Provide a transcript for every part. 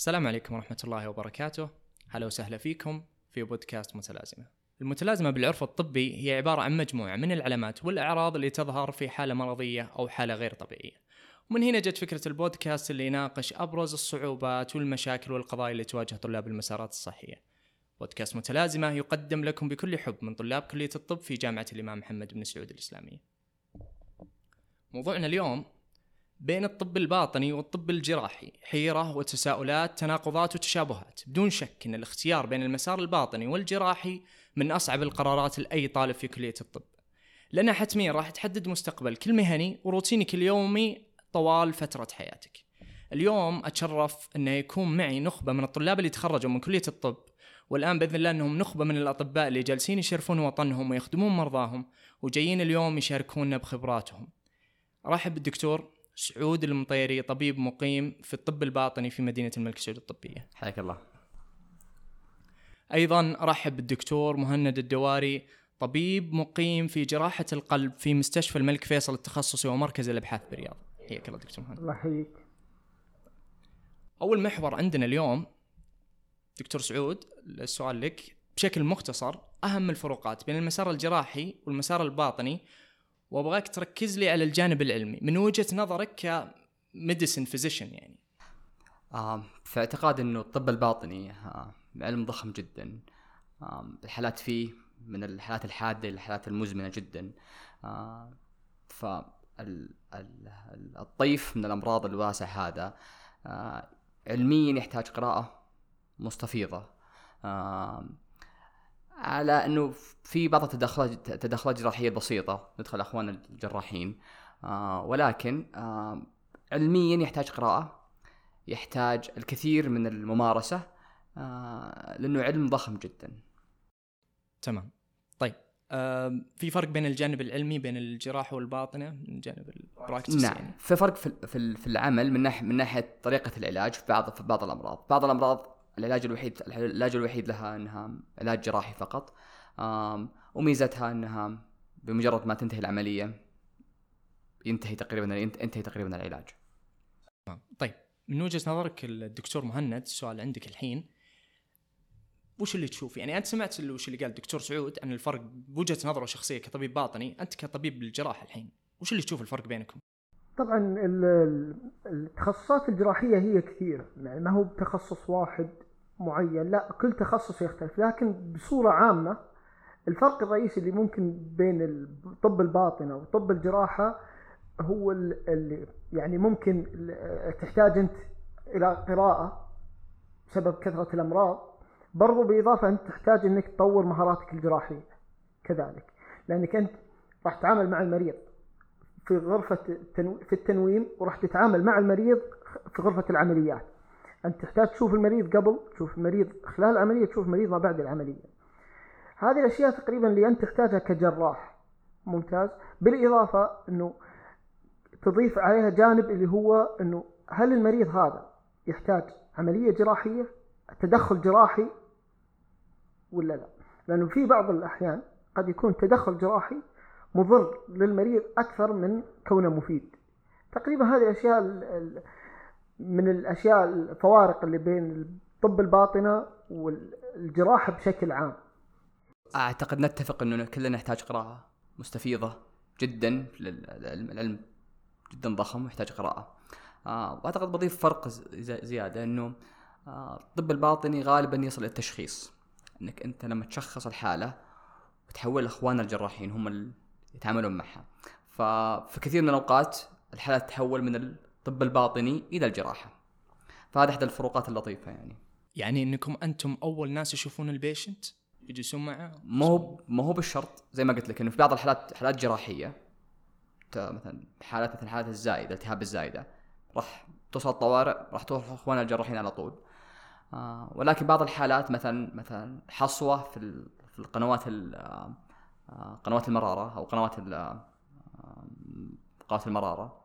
السلام عليكم ورحمة الله وبركاته. هلا وسهلا فيكم في بودكاست متلازمة. المتلازمة بالعرف الطبي هي عبارة عن مجموعة من العلامات والأعراض اللي تظهر في حالة مرضية أو حالة غير طبيعية. ومن هنا جت فكرة البودكاست اللي يناقش أبرز الصعوبات والمشاكل والقضايا اللي تواجه طلاب المسارات الصحية. بودكاست متلازمة يقدم لكم بكل حب من طلاب كلية الطب في جامعة الإمام محمد بن سعود الإسلامية. موضوعنا اليوم بين الطب الباطني والطب الجراحي حيرة وتساؤلات تناقضات وتشابهات بدون شك أن الاختيار بين المسار الباطني والجراحي من أصعب القرارات لأي طالب في كلية الطب. لأنها حتميا راح تحدد مستقبل كل مهني وروتينك اليومي طوال فترة حياتك. اليوم أتشرف أنه يكون معي نخبة من الطلاب اللي تخرجوا من كلية الطب والآن بإذن الله أنهم نخبة من الأطباء اللي جالسين يشرفون وطنهم ويخدمون مرضاهم وجايين اليوم يشاركونا بخبراتهم. رحب بالدكتور. سعود المطيري طبيب مقيم في الطب الباطني في مدينة الملك سعود الطبية. حياك الله. أيضا رحب بالدكتور مهند الدواري طبيب مقيم في جراحة القلب في مستشفى الملك فيصل التخصصي ومركز الأبحاث بالرياض حياك الله دكتور مهند. الله يحييك. أول محور عندنا اليوم دكتور سعود السؤال لك بشكل مختصر أهم الفروقات بين المسار الجراحي والمسار الباطني وأبغاك تركز لي على الجانب العلمي من وجهة نظرك كميديسن فيزيشن يعني. آه في اعتقاد إنه الطب الباطني آه علم ضخم جدا. آه الحالات فيه من الحالات الحادة للحالات المزمنة جدا. آه فالطيف من الأمراض الواسع هذا آه علميا يحتاج قراءة مستفيضة. آه على إنه في بعض التدخلات التدخلات الجراحيه بسيطة ندخل اخواننا الجراحين. آه ولكن آه علميا يحتاج قراءة يحتاج الكثير من الممارسة آه لأنه علم ضخم جدا. تمام. طيب آه في فرق بين الجانب العلمي بين الجراحه والباطنة من جانب البراكتس نعم. يعني. في فرق في العمل من ناحيه من ناحية طريقة العلاج في بعض في بعض الأمراض. بعض الأمراض العلاج الوحيد العلاج الوحيد لها إنها علاج جراحي فقط. وميزتها إنها بمجرد ما تنتهي العملية ينتهي تقريبا ينتهي تقريبا العلاج. طيب من وجهة نظرك الدكتور مهند السؤال عندك الحين. وش اللي تشوف؟ يعني أنت سمعت وش اللي قال الدكتور سعود عن الفرق بوجهة نظره شخصية كطبيب باطني أنت كطبيب بالجراحة الحين وش اللي تشوف الفرق بينكم؟ طبعا التخصصات الجراحية هي كثيرة. يعني ما هو بتخصص واحد معين. لا كل تخصص يختلف. لكن بصورة عامة الفرق الرئيسي اللي ممكن بين الطب الباطنه وطب الجراحة هو اللي يعني ممكن تحتاج أنت إلى قراءة بسبب كثرة الأمراض. برضو بإضافة أنت تحتاج إنك تطور مهاراتك الجراحية. كذلك. لأنك أنت راح تتعامل مع المريض. في غرفة في التنويم وراح تتعامل مع المريض في غرفة العمليات. أنت تحتاج تشوف المريض قبل تشوف المريض خلال العملية تشوف المريض ما بعد العملية. هذه الأشياء تقريبا اللي أنت تحتاجها كجراح. ممتاز. بالإضافة أنه تضيف عليها جانب اللي هو أنه هل المريض هذا يحتاج عملية جراحية تدخل جراحي ولا لا؟ لأنه في بعض الأحيان قد يكون تدخل جراحي مضر للمريض أكثر من كونه مفيد. تقريبا هذه الأشياء من الأشياء الفوارق اللي بين الطب الباطنة والجراحة بشكل عام. أعتقد نتفق أنه كلنا نحتاج قراءة مستفيضة جدا العلم جدا ضخم ويحتاج قراءة. آه وأعتقد بضيف فرق زيادة أنه آه الطب الباطني غالبا يصل إلى التشخيص. أنك أنت لما تشخص الحالة وتحول اخواننا الجراحين هم يتعاملون معها. ففي كثير من الأوقات الحالات تتحول من الطب الباطني إلى الجراحة. فهذا إحدى الفروقات اللطيفة يعني. يعني إنكم أنتم أول ناس يشوفون البيشنت يجلسون معه؟ ما هو ما هو بالشرط زي ما قلت لك إنه في بعض الحالات حالات جراحية مثلا حالات مثل الحالات الزايده التهاب الزايده راح توصل الطوارئ راح تروح إخواننا الجراحين على طول. آه ولكن بعض الحالات مثلا مثلا حصوة في في القنوات قنوات المرارة أو قنوات آه، قنوات المرارة.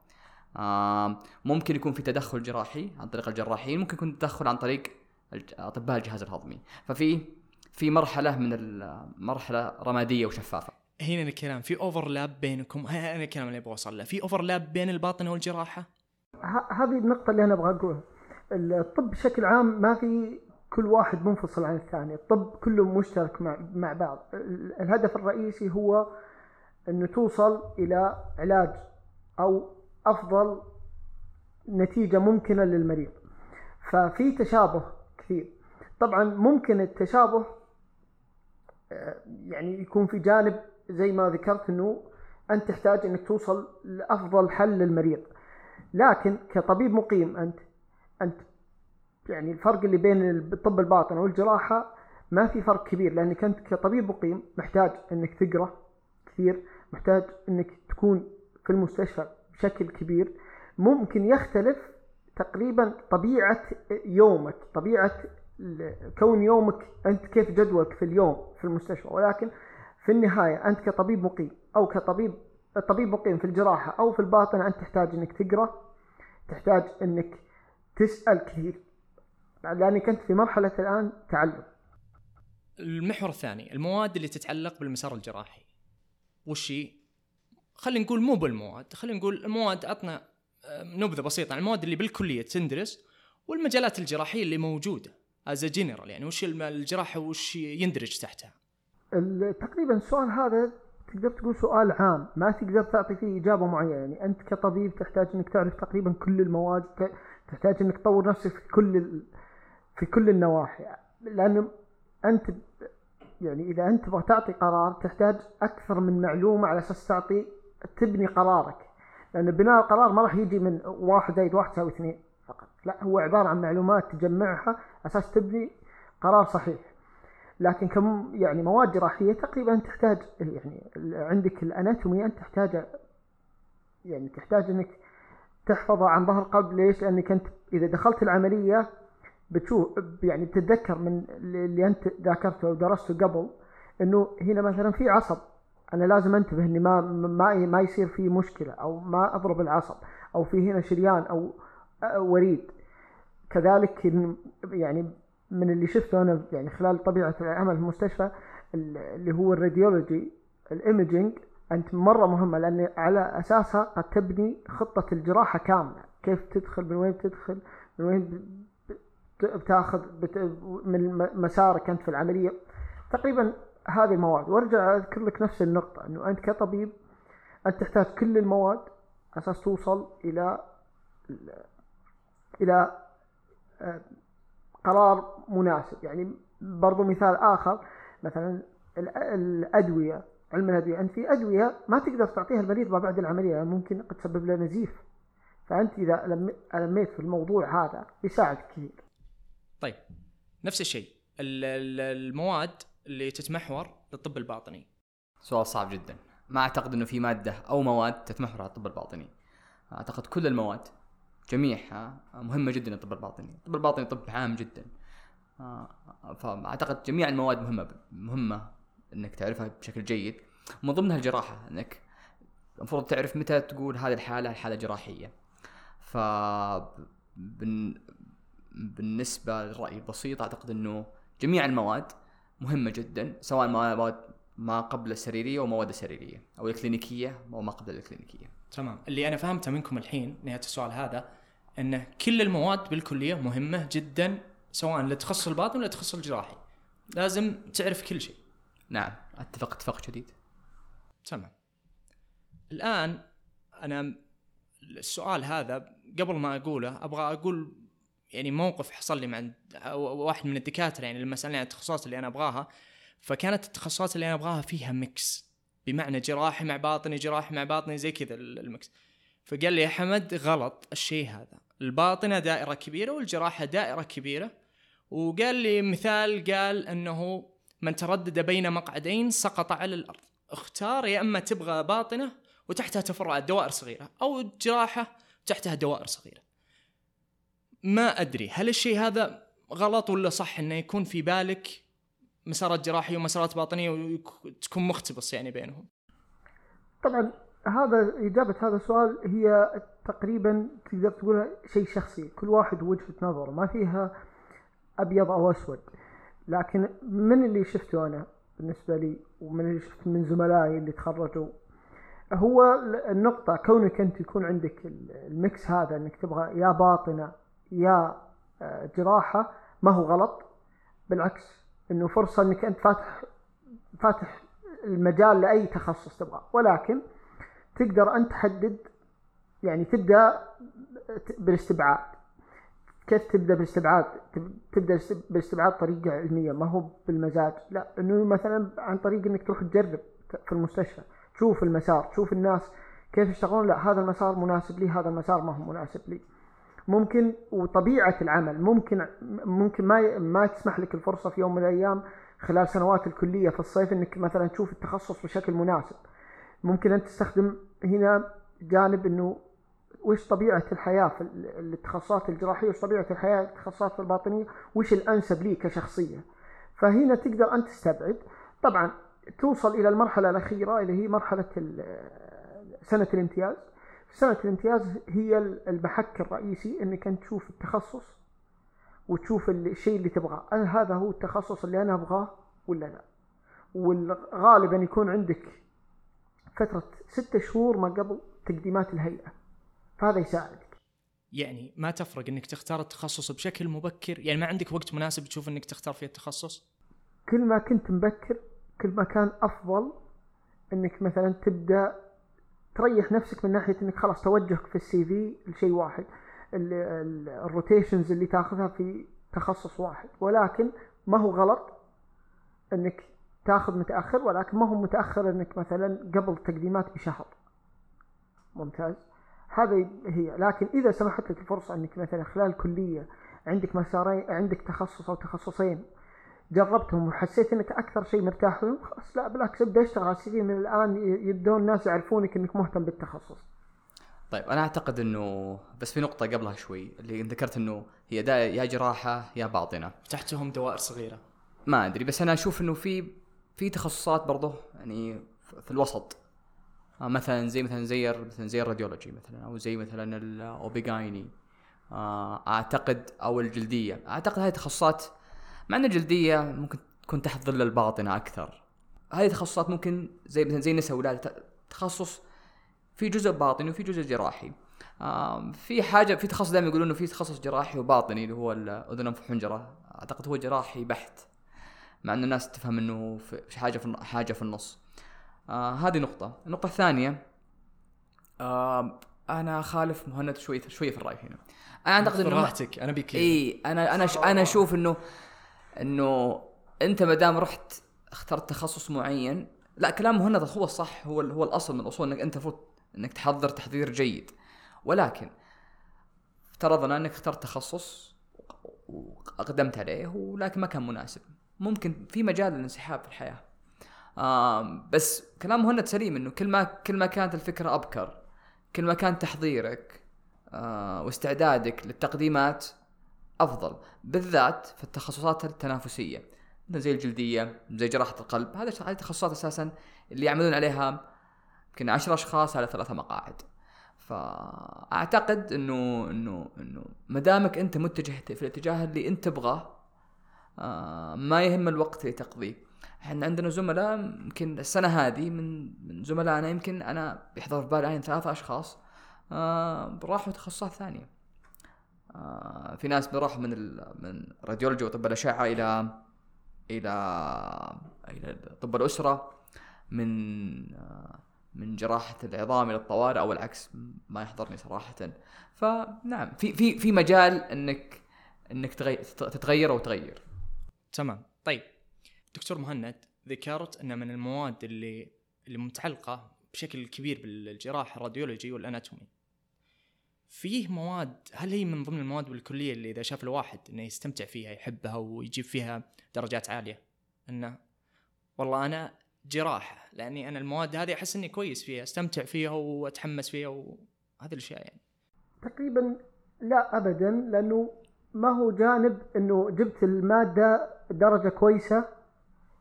آه، ممكن يكون في تدخل جراحي عن طريق الجراحين ممكن يكون تدخل عن طريق أطباء الجهاز الهضمي. ففي في مرحلة من المرحله رمادية وشفافة. هنا الكلام في overlap بينكم. هنا الكلام اللي أبغى أوصل له. في overlap بين الباطنة والجراحة؟ هذه النقطة اللي أنا أبغى أقولها. الطب بشكل عام ما في كل واحد منفصل عن الثاني الطب كله مشترك مع بعض. ال- الهدف الرئيسي هو إنه توصل إلى علاج أو أفضل نتيجة ممكنة للمريض. ففي تشابه كثير. طبعا ممكن التشابه آه، يعني يكون في جانب زي ما ذكرت إنه أنت تحتاج إنك توصل لأفضل حل للمريض. لكن كطبيب مقيم أنت أنت يعني الفرق اللي بين الطب الباطن والجراحة ما في فرق كبير لأنك أنت كطبيب مقيم محتاج إنك تقرأ كثير محتاج إنك تكون في المستشفى بشكل كبير. ممكن يختلف تقريبا طبيعة يومك طبيعة كون يومك أنت كيف جدولك في اليوم في المستشفى. ولكن في النهاية أنت كطبيب مقيم أو كطبيب طبيب مقيم في الجراحة أو في الباطن أنت تحتاج إنك تقرأ تحتاج إنك تسأل كثير. لانك انت في مرحلة الآن تعلم المحور الثاني المواد اللي تتعلق بالمسار الجراحي وش هي؟ خلينا نقول مو بالمواد خلينا نقول المواد عطنا نبذة بسيطة عن المواد اللي بالكلية تندرس والمجالات الجراحية اللي موجودة as general يعني وش الجراحة وش يندرج تحتها تقريبا السؤال هذا تقدر تقول سؤال عام ما تقدر تعطي فيه إجابة معينة يعني أنت كطبيب تحتاج إنك تعرف تقريبا كل المواد تحتاج إنك تطور نفسك في كل. في كل النواحي لأنه أنت ب- يعني إذا أنت تبغى تعطي قرار تحتاج أكثر من معلومة على أساس تعطي تبني قرارك. لأن بناء القرار ما راح يجي من واحد زائد واحد يساوي اثنين فقط. لا هو عبارة عن معلومات تجمعها أساس تبني قرار صحيح. لكن كم يعني مواد جراحية تقريبا تحتاج يعني عندك الأناتومي أنت تحتاج يعني تحتاج إنك تحفظها عن ظهر قلب ليش؟ لأنك أنت إذا دخلت العملية بتشوف يعني بتتذكر من اللي أنت ذاكرته ودرسته قبل إنه هنا مثلا في عصب. أنا لازم أنتبه إني ما ما ما يصير في مشكلة أو ما أضرب العصب أو في هنا شريان أو وريد. كذلك يعني من اللي شفته أنا يعني خلال طبيعة العمل في المستشفى ال- اللي هو ال radiology ال imaging أنت مرة مهمة لأن على أساسها قد تبني خطة الجراحة كاملة. كيف تدخل من وين تدخل من وين بتاخذ بت من مسارك أنت في العملية. تقريبا هذه المواد. وأرجع أذكر لك نفس النقطة إنه أنت كطبيب أنت تحتاج كل المواد أساس توصل إلى إلى آه، قرار مناسب. يعني برضو مثال آخر مثلا ال- الأدوية علم الأدوية. أنت في أدوية ما تقدر تعطيها المريض ما بعد العملية يعني ممكن قد تسبب له نزيف. فأنت إذا لم- لميت في الموضوع هذا بيساعدك كثير. طيب نفس الشيء ال- ال- المواد اللي تتمحور للطب الباطني. سؤال صعب جدا. ما أعتقد إنه في مادة أو مواد تتمحور على الطب الباطني. أعتقد كل المواد جميعها مهمة جدا للطب الباطني. الطب الباطني طب عام جدا. آه، فأعتقد جميع المواد مهمة مهمة إنك تعرفها بشكل جيد. ومن ضمنها الجراحة إنك المفروض تعرف متى تقول هذه الحالة حاله جراحية. ف. بالنسبة للراي البسيط أعتقد إنه جميع المواد مهمة جدا سواء مواد ما قبل السريريه ومواد السريريه أو الكلينيكيه أو ما قبل الكلينيكيه تمام. اللي أنا فهمته منكم الحين نهاية السؤال هذا إن كل المواد بالكلية مهمة جدا سواء للتخصص الباطني ولا التخصص الجراحي. لازم تعرف كل شيء. نعم. أتفق اتفاق شديد تمام. الآن أنا السؤال هذا قبل ما أقوله أبغى أقول يعني موقف حصل لي مع واحد من الدكاترة يعني لما سألني عن التخصصات اللي أنا أبغاها فكانت التخصصات اللي أنا أبغاها فيها mix بمعنى جراحي مع باطني جراحي مع باطني زي كذا ال mix فقال لي يا حمد غلط الشيء هذا. الباطنة دائرة كبيرة والجراحة دائرة كبيرة. وقال لي مثال قال أنه من تردد بين مقعدين سقط على الأرض. اختار يا أما تبغى باطنة وتحتها تفرعات دوائر صغيرة أو جراحة تحتها دوائر صغيرة. ما أدري هل الشيء هذا غلط ولا صح إنه يكون في بالك مسارات جراحية ومسارات باطنية وتكون مختبص يعني بينهم؟ طبعا هذا إجابة هذا السؤال هي تقريبا تقدر تقولها شيء شخصي. كل واحد وجهة نظره ما فيها أبيض أو أسود. لكن من اللي شفته أنا بالنسبة لي ومن اللي شفت من زملائي اللي تخرجوا هو النقطة كونك أنت يكون عندك الميكس هذا أنك تبغى يا باطنة يا آه، جراحة ما هو غلط. بالعكس إنه فرصة إنك أنت فاتح فاتح المجال لأي تخصص تبغاه. ولكن تقدر انت تحدد يعني تبدأ بالاستبعاد. كيف تبدأ بالاستبعاد؟ تبدأ بالاستبعاد طريقة علمية. ما هو بالمزاج. لا إنه مثلا عن طريق إنك تروح تجرب في المستشفى. تشوف المسار تشوف الناس كيف يشتغلون. لا هذا المسار مناسب لي هذا المسار ما هو مناسب لي. ممكن وطبيعة العمل ممكن ممكن ما ما تسمح لك الفرصة في يوم من الأيام خلال سنوات الكلية في الصيف إنك مثلا تشوف التخصص بشكل مناسب. ممكن أنت تستخدم هنا جانب إنه وش طبيعة الحياة في التخصصات الجراحية وش طبيعة الحياة في التخصصات الباطنية وش الأنسب لي كشخصية. فهنا تقدر أنت تستبعد. طبعا توصل إلى المرحلة الأخيرة اللي هي مرحلة سنة الامتياز. سنة الامتياز هي المحك الرئيسي إنك أنت تشوف التخصص وتشوف الشيء اللي تبغاه. هل هذا هو التخصص اللي أنا أبغاه ولا لا؟ وغالبا يكون عندك فترة ستة شهور ما قبل تقديمات الهيئة. فهذا يساعدك. يعني ما تفرق إنك تختار التخصص بشكل مبكر؟ يعني ما عندك وقت مناسب تشوف إنك تختار فيه التخصص؟ كل ما كنت مبكر كل ما كان أفضل إنك مثلا تبدأ تريح نفسك من ناحية إنك خلاص توجهك في ال CV لشيء واحد. ال rotations اللي تاخذها في تخصص واحد. ولكن ما هو غلط إنك تاخذ متأخر ولكن ما هو متأخر إنك مثلا قبل تقديمات بشهر. ممتاز. هذا هي. لكن إذا سمحت لك الفرصة إنك مثلا خلال الكليه عندك مسارين عندك تخصص أو تخصصين جربتهم وحسيت إنك أكثر شيء مرتاح لهم خلاص لا بالعكس أبدأ أشتغل على السي من الآن يبدون الناس يعرفونك إنك مهتم بالتخصص. طيب أنا أعتقد إنه بس في نقطة قبلها شوي اللي ذكرت إنه هي دا يا جراحة يا باطنة. فتحتهم دوائر صغيرة. ما أدري بس أنا أشوف إنه في في تخصصات برضه يعني في الوسط آه، مثلا زي مثلا زي مثلا زي ال radiology مثلا أو زي مثلا ال OB-GYN آه، أعتقد أو الجلدية أعتقد هذه تخصصات مع ان الجلديه ممكن تكون تحت ظل الباطنة أكثر. هذه تخصصات ممكن زي مثلا زي نساء ولاده تخصص في جزء باطني وفي جزء جراحي. آه، في حاجة في تخصص دائما يقولون إنه في تخصص جراحي وباطني اللي هو الاذن أنف حنجره أعتقد هو جراحي بحت مع إنه الناس تفهم إنه في حاجة في حاجة في النص. آه هذه نقطة، النقطة الثانية آه أنا خالف مهند شوي شوية في الرأي هنا. أنا أعتقد إنه راحتك أنا بك إي أنا أنا أنا أشوف إنه إنه أنت ما دام رحت اخترت تخصص معين لا كلام مهند هو الصح هو هو الأصل من الأصول إنك أنت المفروض إنك تحضر تحضير جيد. ولكن افترضنا إنك اخترت تخصص واقدمت عليه ولكن ما كان مناسب. ممكن في مجال للانسحاب في الحياة. آه بس كلام مهند سليم إنه كل ما كل ما كانت الفكرة أبكر كل ما كان تحضيرك آه واستعدادك للتقديمات أفضل بالذات في التخصصات التنافسية. زي الجلدية زي جراحة القلب هذه تخصصات أساسا اللي يعملون عليها يمكن 10 أشخاص على ثلاثة مقاعد. فأعتقد إنه إنه إنه ما دامك أنت متجه في الاتجاه اللي أنت تبغاه آه ما يهم الوقت اللي تقضيه. إحنا عندنا زملاء يمكن السنة هذه من من زملائنا يمكن أنا يحضر في بالي ثلاثة أشخاص آه راحوا تخصصات ثانية. في ناس راحوا من ال من راديولوجي وطب الأشعة إلى إلى إلى طب الأسرة من آه من جراحة العظام إلى الطوارئ أو العكس ما يحضرني صراحة. فنعم في في في مجال إنك إنك تتغير أو تغير. تمام. طيب دكتور مهند ذكرت أن من المواد اللي اللي متعلقة بشكل كبير بالجراحة الراديولوجي والأناتومي. فيه مواد هل هي من ضمن المواد بالكلية اللي إذا شاف الواحد إنه يستمتع فيها يحبها ويجيب فيها درجات عالية؟ إنه والله أنا جراحة لأني أنا المواد هذه أحس إني كويس فيها أستمتع فيها وأتحمس فيها وهذه الأشياء يعني. تقريبا لا ابدا لأنه ما هو جانب إنه جبت المادة درجة كويسة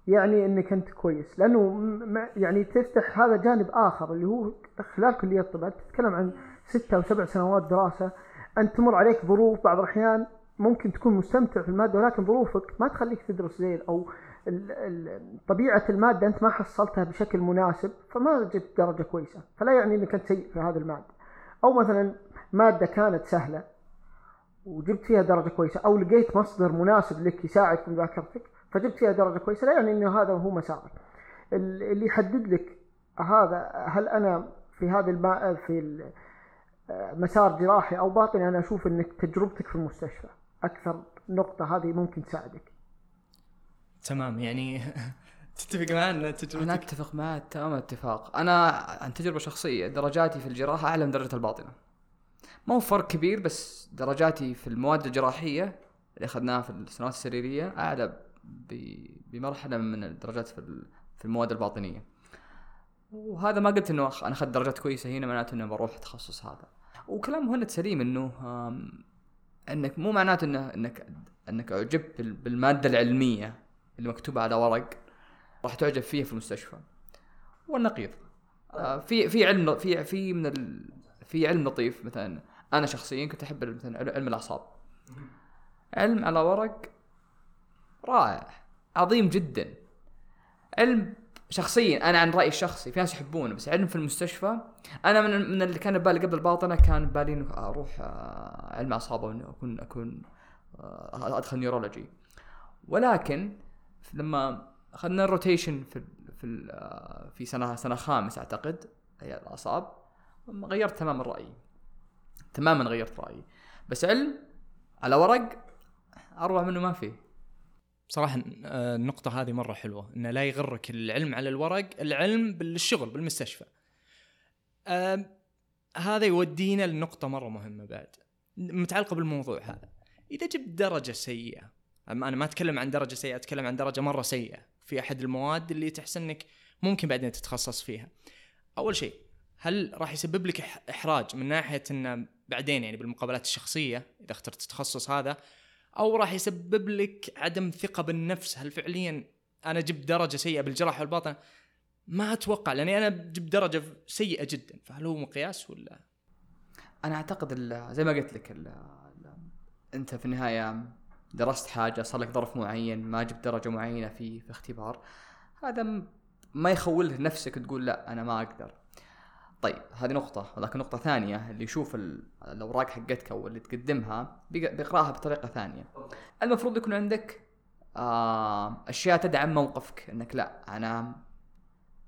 يعني انك انت كويس لأنه يعني تفتح هذا جانب آخر اللي هو خلال كلية الطب تتكلم عن ستة أو سبع سنوات دراسة انت تمر عليك ظروف بعض الأحيان ممكن تكون مستمتع في المادة ولكن ظروفك ما تخليك تدرس زين أو طبيعة المادة أنت ما حصلتها بشكل مناسب فما جبت درجة كويسة فلا يعني إنك أنت سيء في هذه المادة. أو مثلا مادة كانت سهلة وجبت فيها درجة كويسة أو لقيت مصدر مناسب لك يساعد في مذاكرتك فجبت فيها درجة كويسة لا يعني إنه هذا هو مسارك. ال- اللي يحدد لك هذا هل أنا في هذا الما في مسار جراحي أو باطني أنا أشوف إنك تجربتك في المستشفى أكثر نقطة هذه ممكن تساعدك. تمام يعني تتفق معي إن أنا تجربتك أتفق معك تمام الاتفاق أنا عن تجربة شخصية درجاتي في الجراحة أعلى من درجة الباطنة. ما هو فرق كبير بس درجاتي في المواد الجراحية اللي أخذناها في السنوات السريرية أعلى ب- بمرحلة من الدرجات في ال- في المواد الباطنية. وهذا ما قلت إنه أنا أخذت درجات كويسة هنا معناته انه بروح التخصص هذا. وكلام مهند سليم إنه إنك مو معناته إنه إنك إنك أعجبت بال- بالمادة العلمية اللي مكتوبة على ورق راح تعجب فيها في المستشفى. والنقيض. آه، في في علم في في من ال في علم لطيف. مثلا أنا شخصيا كنت أحب مثلا عل- علم الأعصاب. علم على ورق رائع عظيم جدا. علم شخصيا أنا عن رأيي الشخصي في ناس يحبونه بس علم في المستشفى. أنا من من اللي كان ببالي قبل الباطنة كان ببالي أروح آه، علم اعصاب اكون أكون آه، أدخل neurology ولكن لما أخذنا ال rotation في في آه، في سنه سنة خامس أعتقد هي الأعصاب غيرت تماما رأيي. تماما غيرت رأيي. بس علم على ورق أروع منه ما في صراحة آه، النقطة هذه مرة حلوة إنه لا يغرك العلم على الورق، العلم بالشغل بالمستشفى. هذا يودينا لنقطة مرة مهمة بعد متعلقة بالموضوع هذا. إذا جبت درجة سيئة، أما أنا ما أتكلم عن درجة سيئة، أتكلم عن درجة مرة سيئة في أحد المواد اللي تحس إنك ممكن بعدين تتخصص فيها. أول شيء هل راح يسبب لك إح- إحراج من ناحية إنه بعدين يعني بالمقابلات الشخصية إذا اخترت التخصص هذا أو راح يسبب لك عدم ثقة بالنفس. هل فعليا أنا جبت درجة سيئة بالجراحة والباطنة؟ ما أتوقع لأني أنا جبت درجة سيئة جدا. فهل هو مقياس ولا؟ أنا أعتقد زي ما قلت لك ال- ال- أنت في النهاية درست حاجة صار لك ظرف معين ما جبت درجة معينة في في اختبار هذا ما يخول نفسك تقول لا أنا ما أقدر. طيب هذه نقطة ولكن نقطة ثانية اللي يشوف ال- الأوراق حقتك أو اللي تقدمها بيق- بيقراها بطريقة ثانية. المفروض يكون عندك آه أشياء تدعم موقفك إنك لا أنا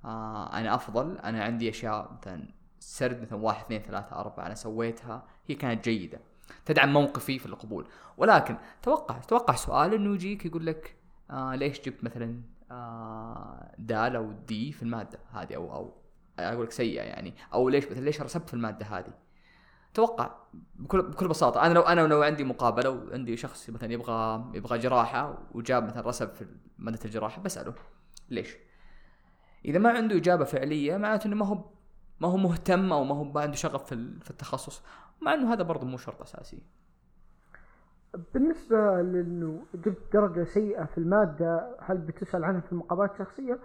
آه أنا أفضل أنا عندي أشياء مثلا سرد مثلا واحد اثنين ثلاثة أربعة أنا سويتها هي كانت جيدة تدعم موقفي في القبول. ولكن توقع توقع سؤال إنه يجيك يقول لك آه ليش جبت مثلا آه دال أو دي في المادة هذه أو أو. أقول لك سيئة يعني أو ليش مثلا ليش رسبت في المادة هذه توقع بكل بكل بساطة أنا لو أنا لو عندي مقابلة وعندي شخص مثلا يبغى يبغى جراحة وجاب مثلا رسب في مادة الجراحة بسأله ليش؟ إذا ما عنده إجابة فعلية معناته إنه ما هو ما هو مهتم أو ما هو ما عنده شغف في ال- في التخصص مع إنه هذا برضه مو شرط أساسي بالنسبة لأنه جبت درجة سيئة في المادة هل بتسأل عنها في المقابلات الشخصية؟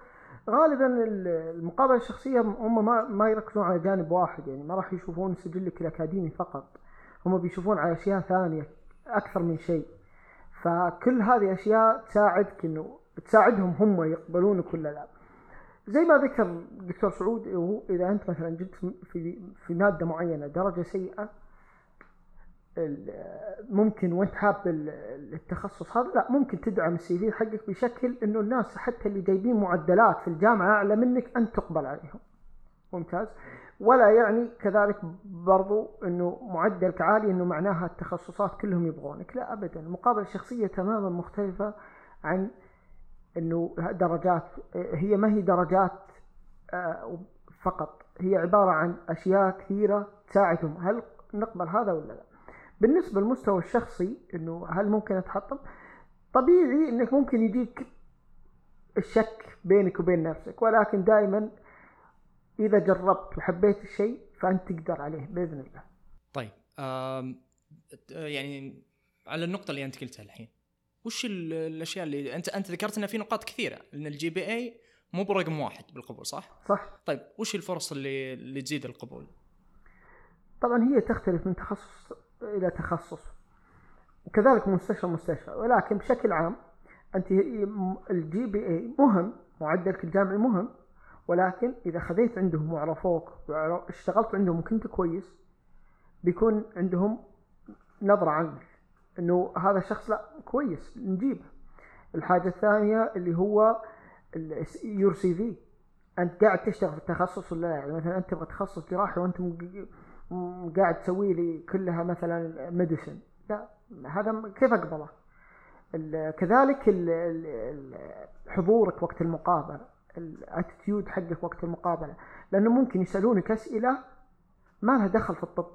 غالبا ال- المقابلة الشخصية هم ما ما يركزون على جانب واحد يعني ما راح يشوفون سجلك الأكاديمي فقط. هم بيشوفون على أشياء ثانية أكثر من شيء. فكل هذه أشياء تساعدك إنه تساعدهم هم يقبلونك ولا لا زي ما ذكر الدكتور سعود هو إذا أنت مثلا جبت في في مادة معينة درجة سيئة ال- ممكن وانت حاب ال- التخصص هذا لا ممكن تدعم السي في حقك بشكل إنه الناس حتى اللي جايبين معدلات في الجامعة أعلى منك انت تقبل عليهم. ممتاز؟ ولا يعني كذلك برضو إنه معدلك عالي إنه معناها التخصصات كلهم يبغونك. لا ابدا. المقابلة الشخصية تماما مختلفة عن إنه درجات هي ما هي درجات آه، فقط. هي عبارة عن أشياء كثيرة تساعدهم. هل نقبل هذا ولا لا؟ بالنسبة للمستوى الشخصي إنه هل ممكن أتحطم؟ طبيعي إنك ممكن يجيك الشك بينك وبين نفسك ولكن دائما إذا جربت وحبيت الشيء فأنت تقدر عليه بإذن الله. طيب يعني على النقطة اللي أنت قلتها الحين وش ال- الأشياء اللي أنت أنت ذكرت ان في نقاط كثيرة لأن ال GPA مو برقم واحد بالقبول صح؟ صح؟ طيب وش الفرص اللي اللي تزيد القبول؟ طبعا هي تختلف من تخصص إلى تخصص. وكذلك مستشفى لمستشفى ولكن بشكل عام أنت ال GPA مهم معدلك الجامعي مهم. ولكن إذا خذيت عندهم وعرفوك واشتغلت عندهم وكنت كويس بيكون عندهم نظرة عنك. إنه هذا الشخص لا كويس نجيبه الحاجة الثانية اللي هو your CV أنت قاعد تشتغل في التخصص ولا لا؟ يعني مثلا أنت تبغى تخصص جراحي وأنت قاعد تسوي لي كلها مثلا medicine لا هذا كيف أقبله؟ كذلك حضورك وقت المقابلة ال attitude حقك وقت المقابلة. لأنه ممكن يسألونك أسئلة ما لها دخل في الطب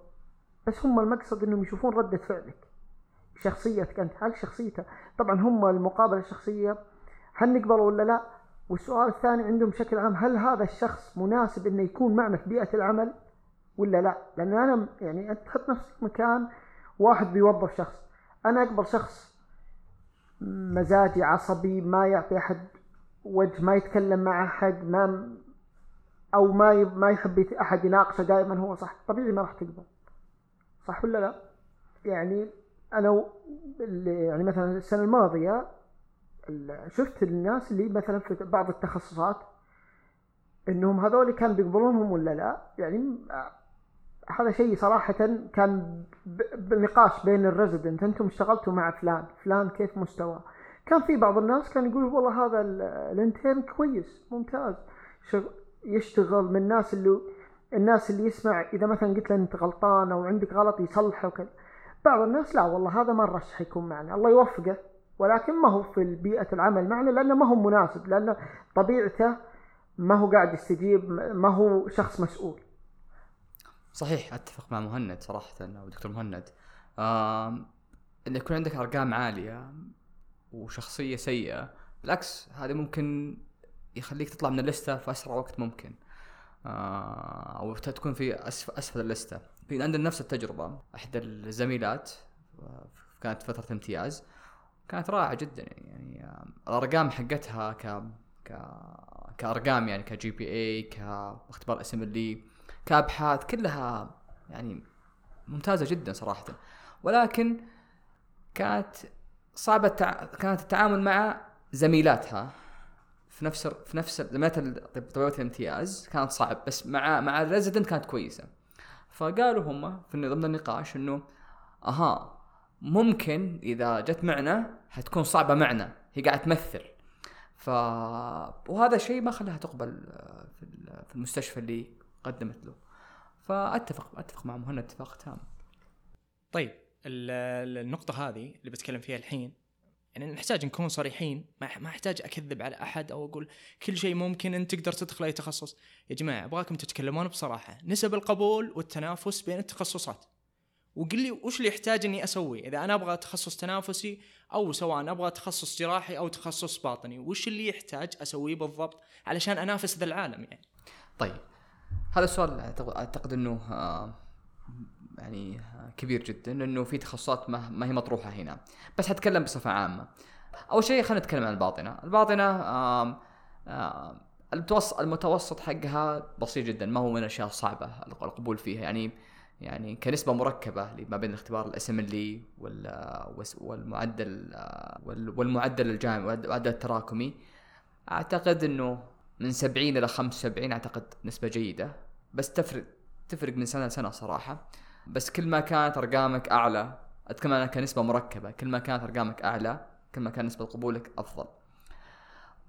بس هم المقصد إنهم يشوفون ردة فعلك شخصيتك أنت. هل شخصيته طبعا هم المقابلة الشخصية هل نقبله ولا لا؟ والسؤال الثاني عندهم بشكل عام هل هذا الشخص مناسب إنه يكون معنا في بيئة العمل؟ ولا لا؟ لأن أنا يعني أنت تحط نفسك مكان واحد بيوظف شخص. أنا أقبل شخص مزاجي عصبي ما يعطي أحد وجه ما يتكلم مع أحد ما أو ما ما يحب أحد يناقشه دائما هو صح. طبيعي ما راح تقبل. صح ولا لا؟ يعني أنا يعني مثلا السنة الماضية ال- شفت الناس اللي مثلا في بعض التخصصات إنهم هذول كان بيقبلونهم ولا لا؟ يعني هذا شيء صراحة كان بنقاش بين الريزدنت أنتم اشتغلتوا مع فلان. فلان كيف مستواه؟ كان في بعض الناس كان يقول والله هذا ال- الانترن كويس ممتاز. يشتغل من الناس اللي الناس اللي يسمع. إذا مثلا قلت له أنت غلطان أو عندك غلط يصلحه وكذا بعض الناس لا والله هذا ما نرشح يكون معنا. الله يوفقه. ولكن ما هو في بيئة العمل معنا لأنه ما هو مناسب. لأنه طبيعته ما هو قاعد يستجيب ما هو شخص مسؤول. صحيح. أتفق مع مهند صراحة أو دكتور مهند. آم، إن يكون عندك أرقام عالية وشخصية سيئة بالعكس هذا ممكن يخليك تطلع من الليسته في أسرع وقت ممكن. آه، أو تكون في أسف أسفل الليسته في عندنا نفس التجربة. إحدى الزميلات آه، كانت فترة امتياز كانت رائعة جدا. يعني آه، الأرقام حقتها ك ك كأرقام يعني كجي بي اي كأختبار اسم اللي كابحاث كلها يعني ممتازة جدا صراحة. ولكن كانت صعبة التع... كانت التعامل مع زميلاتها في نفس في نفس زميلات طبيبات الامتياز كانت صعب بس مع مع الريزدنت كانت كويسة. فقالوا هم في ضمن النقاش إنه أها ممكن إذا جت معنا حتكون صعبة معنا هي قاعدة تمثل. ف وهذا شيء ما خلاها تقبل في المستشفى اللي قدمت له. فأتفق أتفق مع مهند اتفاق تام. طيب ال- ال- النقطة هذه اللي بتكلم فيها الحين يعني نحتاج نكون صريحين ما ما أحتاج أكذب على أحد أو أقول كل شيء ممكن أنت تقدر تدخل أي تخصص. يا جماعة أبغاكم تتكلمون بصراحة. نسب القبول والتنافس بين التخصصات. وقل لي وش اللي يحتاج إني أسوي؟ إذا أنا أبغى تخصص تنافسي أو سواء أبغى تخصص جراحي أو تخصص باطني وش اللي يحتاج أسويه بالضبط علشان أنافس ذا العالم يعني؟ طيب هذا السؤال أعتقد إنه آه، يعني آه، كبير جدا لأنه في تخصصات ما, هي مطروحة هنا. بس حتكلم بصفة عامة. أول شيء خلينا نتكلم عن الباطنة. الباطنة المتوسط المتوسط حقها بسيط جدا ما هو من الأشياء الصعبة القبول فيها. يعني يعني كنسبة مركبة ما بين الاختبار الاسم اللي والمعدل آه، وال- والمعدل الجامعي والمعدل التراكمي. أعتقد إنه من 70 إلى 75 أعتقد نسبة جيدة. بس تفرق تفرق من سنة لسنة صراحة. بس كل ما كانت أرقامك أعلى اتكلم عنها كنسبة مركبة. كل ما كانت أرقامك أعلى كل ما كان نسبة قبولك أفضل.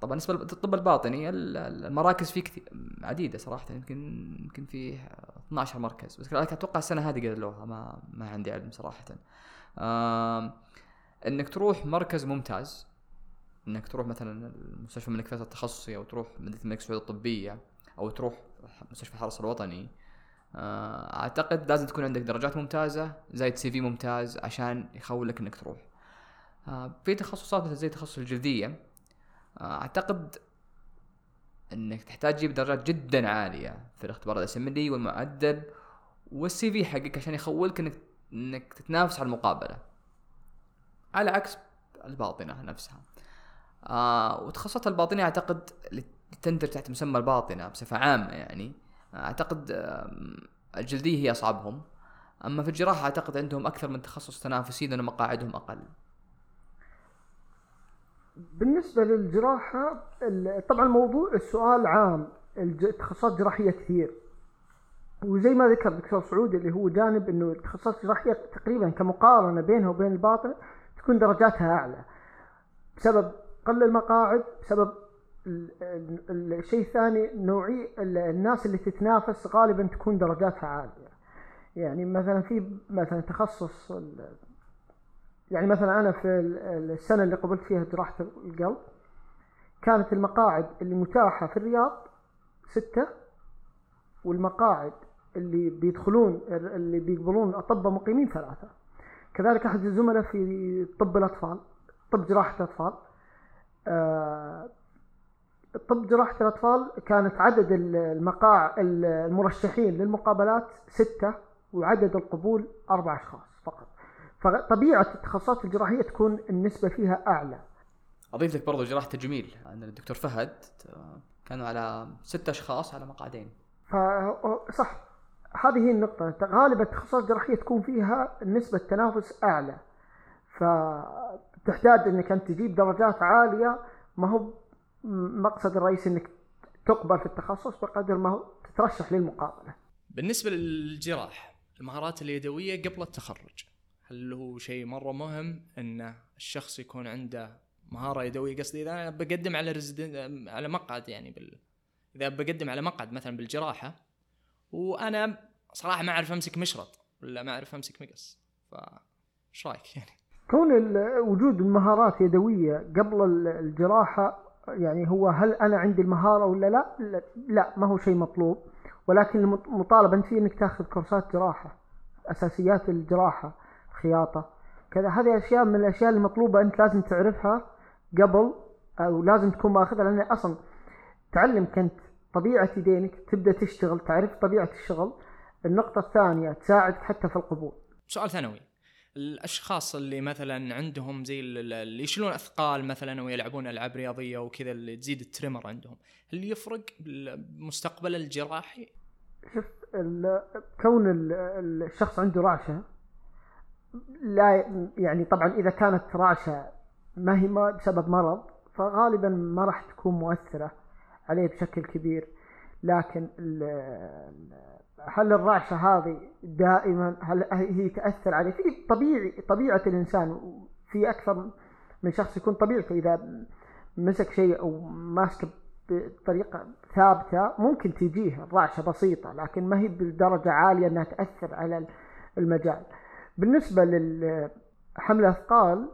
طبعا بالنسبة للطب الباطني ال- ال- المراكز فيه كثير عديدة صراحة. يمكن يمكن فيه 12 مركز. بس أتوقع السنة هذه قللوها ما ما عندي علم صراحة. إنك تروح مركز ممتاز إنك تروح مثلا المستشفى الملك فيصل التخصصي أو تروح مدينة الملك سعود الطبية أو تروح مستشفى الحرس الوطني. آه، أعتقد لازم تكون عندك درجات ممتازة زائد سي في ممتاز عشان يخولك إنك تروح. آه، في تخصصات مثل زي تخصص الجلدية. آه، أعتقد إنك تحتاج تجيب درجات جدا عالية في الاختبار الأسمبلي والمعدل والسي في حقك عشان يخولك إنك إنك تتنافس على المقابلة. على عكس الباطنة نفسها. آه وتخصصات الباطنه أعتقد تندرج تحت مسمى الباطنة بصفة عامة يعني. أعتقد آم، الجلدية هي أصعبهم. أما في الجراحة أعتقد عندهم أكثر من تخصص تنافسي لأن مقاعدهم أقل. بالنسبة للجراحة ال- طبعا موضوع السؤال عام. التخصصات جراحية كثير. وزي ما ذكر الدكتور سعود اللي هو جانب إنه التخصصات الجراحيه تقريبا كمقارنة بينها وبين الباطن تكون درجاتها أعلى. بسبب قل المقاعد بسبب ال- ال- الشيء الثاني نوعي ال- الناس اللي تتنافس غالبا تكون درجاتها عالية. يعني مثلا في مثلا تخصص يعني مثلا أنا في ال- السنة اللي قبلت فيها جراحة القلب كانت المقاعد اللي متاحة في الرياض ستة والمقاعد اللي بيدخلون اللي بيقبلون اطباء مقيمين ثلاثة. كذلك أحد الزملاء في طب الأطفال طب جراحة الأطفال. آه، طب جراحة الأطفال كانت عدد ال- المقاع المرشحين للمقابلات ستة وعدد القبول أربع أشخاص فقط. فطبيعة التخصصات الجراحية تكون النسبة فيها أعلى. أضيف لك برضو جراحة تجميل عندنا الدكتور فهد آه، كانوا على ست أشخاص على مقعدين. فصح هذه هي النقطة. غالبا التخصصات الجراحية تكون فيها نسبة تنافس أعلى. فتحتاج أنك أنت تجيب درجات عالية ما هو مقصد الرئيسي أنك تقبل في التخصص بقدر ما هو تترشح للمقابلة بالنسبة للجراح المهارات اليدوية قبل التخرج هل هو شيء مرة مهم إن الشخص يكون عنده مهارة يدوية قصدي إذا أنا بقدم على ريزيدنت على مقعد يعني بال إذا بقدم على مقعد مثلا بالجراحة وأنا صراحة ما أعرف أمسك مشرط ولا ما أعرف أمسك مقص ف إيش رأيك يعني؟ كون وجود المهارات يدوية قبل ال- الجراحة يعني هو هل أنا عندي المهارة ولا لا؟ لا, ما هو شيء مطلوب. ولكن المط- مطالب أنت فيه أنك تأخذ كورسات جراحة أساسيات الجراحة خياطة. كذا هذه أشياء من الأشياء المطلوبة أنت لازم تعرفها قبل أو لازم تكون مأخذها لأن أصلا تعلمك أنت طبيعة يدينك تبدأ تشتغل تعرف طبيعة الشغل. النقطة الثانية تساعدك حتى في القبول. سؤال ثانوي. الأشخاص اللي مثلا عندهم زي ال- ال- اللي يشيلون أثقال مثلا ويلعبون ألعاب رياضية وكذا اللي تزيد التريمر عندهم هل يفرق بالمستقبل الجراحي؟ شوف كون ال- ال- الشخص عنده رعشة لا يعني طبعا إذا كانت رعشة ما هي ما بسبب مرض فغالبا ما راح تكون مؤثرة عليه بشكل كبير. لكن هل الرعشة هذه دائما هل هي تأثر عليه؟ في طبيعي طبيعة الإنسان في أكثر من شخص يكون طبيعته إذا مسك شيء أو ماسكه بطريقة ثابتة ممكن تجيه الرعشة بسيطة لكن ما هي بالدرجة عالية أنها تأثر على المجال. بالنسبة لحمل أثقال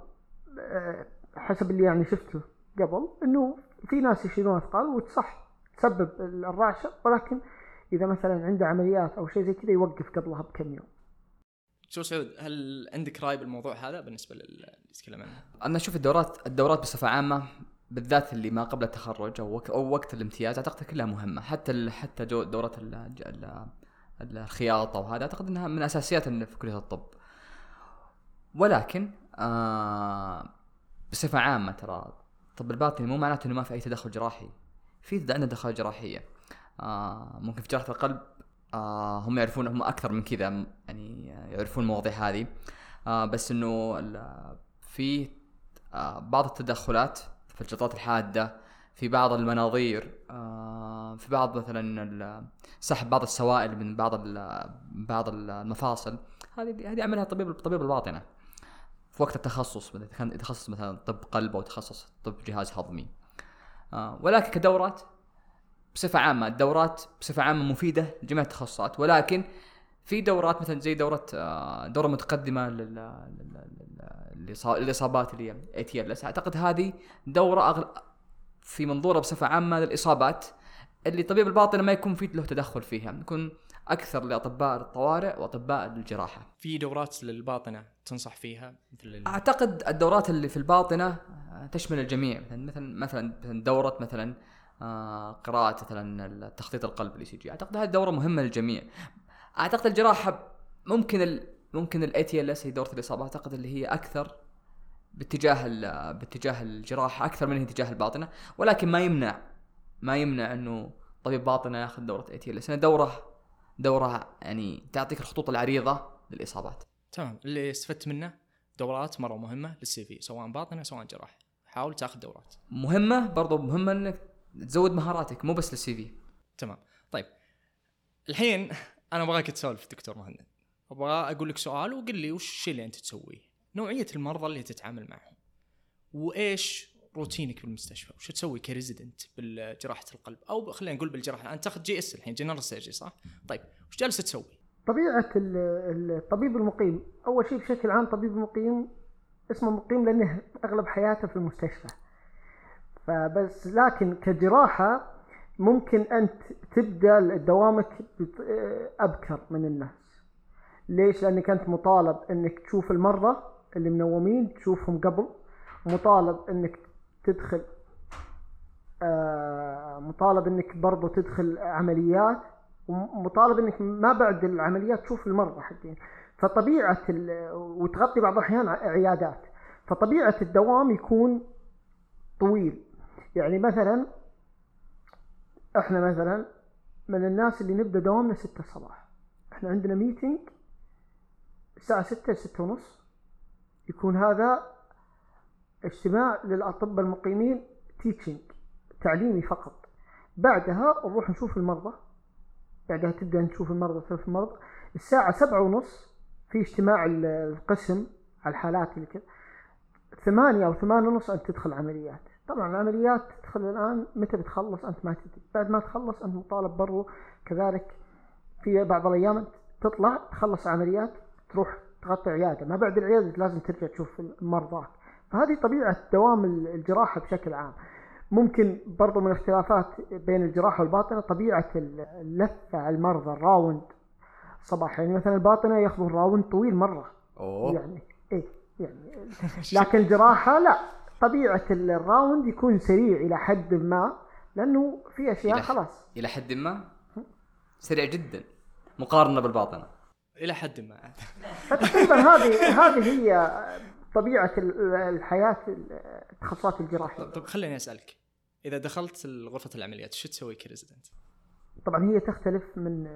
حسب اللي يعني شفته قبل أنه في ناس يشيلون أثقال وتصح تسبب الرعشة ولكن إذا مثلا عنده عمليات أو شيء زي كذا يوقف قبلها بكم يوم. شو سعود هل عندك رأي بالموضوع هذا بالنسبة لل- اللي يتكلم عنه؟ أنا أشوف الدورات الدورات بصفة عامة بالذات اللي ما قبل التخرج أو وك- أو وقت الامتياز أعتقد كلها مهمة. حتى ال- حتى جو- دورات ال- ال- ال- الخياطه وهذا أعتقد إنها من أساسيات في كلية الطب. ولكن آه بصفة عامة ترى الطب الباطني مو معناته إنه ما في أي تدخل جراحي. في عندنا تدخلات جراحية. آه ممكن في جراحه القلب. آه هم يعرفون هم أكثر من كذا يعني يعرفون المواضيع هذه. آه بس إنه في آه بعض التدخلات في الجلطات الحادة في بعض المناظير آه في بعض مثلا سحب بعض السوائل من بعض بعض المفاصل. هذه هذه يعملها طبيب طبيب الباطنة. في وقت التخصص إذا كان تخصص مثلا طب قلب أو تخصص طب جهاز هضمي. آه ولكن كدورات بصفة عامة الدورات بصفة عامة مفيدة لجميع التخصصات. ولكن في دورات مثلا زي دورة آه، دورة متقدمة لل- لل- لل- للإصا- للإصابات اللي هي ATLS أعتقد هذه دورة أغل... في منظورها بصفة عامة للإصابات اللي طبيب الباطنة ما يكون في له تدخل فيها يكون أكثر لأطباء الطوارئ وأطباء الجراحة. في دورات للباطنة تنصح فيها؟ مثل ال- أعتقد الدورات اللي في الباطنة تشمل الجميع. مثلا مثلا مثلا مثلاً دورة مثلا قراءة مثلا تخطيط القلب ال ECG أعتقد هذه دوره مهمة للجميع. أعتقد الجراحة ممكن ال ممكن ال ATLS هي دورة الإصابة. أعتقد اللي هي أكثر باتجاه باتجاه الجراحة أكثر من اتجاه الباطنة. ولكن ما يمنع ما يمنع إنه طبيب باطنه ياخذ دورة ATLS دورة دورة يعني تعطيك الخطوط العريضة للإصابات. تمام. اللي استفدت منه دورات مرة مهمة لل CV سواء باطنه سواء جراحه حاول تاخذ دورات. مهمة برضو مهمة إنك تزود مهاراتك مو بس لل CV تمام. طيب. الحين أنا أبغاك تسولف دكتور مهند. أبغى أقول لك سؤال وقل لي وش الشيء اللي أنت تسويه؟ نوعية المرضى اللي تتعامل معهم. وإيش روتينك بالمستشفى؟ وش تسوي ك resident بجراحه القلب؟ أو خلينا نقول بالجراحة. انت تاخذ GS الحين general surgery صح؟ طيب. وش جالس تسوي؟ طبيعة ال- الطبيب المقيم. أول شيء بشكل عام طبيب المقيم اسمه مقيم لأنه أغلب حياته في المستشفى. فبس لكن كجراحة ممكن أنت تبدأ دوامك أبكر من الناس. ليش؟ لأنك أنت مطالب أنك تشوف المرضى اللي منومين تشوفهم قبل مطالب أنك تدخل آه، مطالب أنك برضو تدخل عمليات ومطالب إنك ما بعد العمليات تشوف المرضى حقين. فطبيعة ال- وتغطي بعض الأحيان ع- عيادات. فطبيعة الدوام يكون طويل. يعني مثلا إحنا مثلا من الناس اللي نبدأ دوامنا 6 الصباح. إحنا عندنا ميتنج الساعة 6 6 ونص. يكون هذا اجتماع للأطباء المقيمين تيتشنج تعليمي فقط. بعدها نروح نشوف المرضى. بعدها تبدأ نشوف المرضى تشوف المرضى. الساعة سبعة ونص في اجتماع ال- القسم على الحالات اللي كذا. ثمانية أو ثمانية ونص أنت تدخل عمليات. طبعا العمليات تدخل الآن متى بتخلص أنت ما تدري. بعد ما تخلص أنت مطالب برضو كذلك في بعض الأيام تطلع تخلص عمليات تروح تغطي عيادة. ما بعد العيادة لازم ترجع تشوف مرضاك فهذه طبيعة دوام ال- الجراحة بشكل عام. ممكن برضو من الاختلافات بين الجراحة والباطنة طبيعة اللفة على المرضى ال round صباح. يعني مثلا الباطنة ياخذون round طويل مرة. أوه. يعني إيه يعني لكن الجراحة لا. طبيعة ال round يكون سريع إلى حد ما لأنه في أشياء إلى خلاص. إلى حد ما؟ سريع جدا. مقارنة بالباطنة. إلى حد ما. فتقريبا هذه هذه هي طبيعة ال- الحياة التخصصات الجراحية. طب خليني أسألك. إذا دخلت غرفه العمليات شو تسوي ك resident؟ طبعا هي تختلف من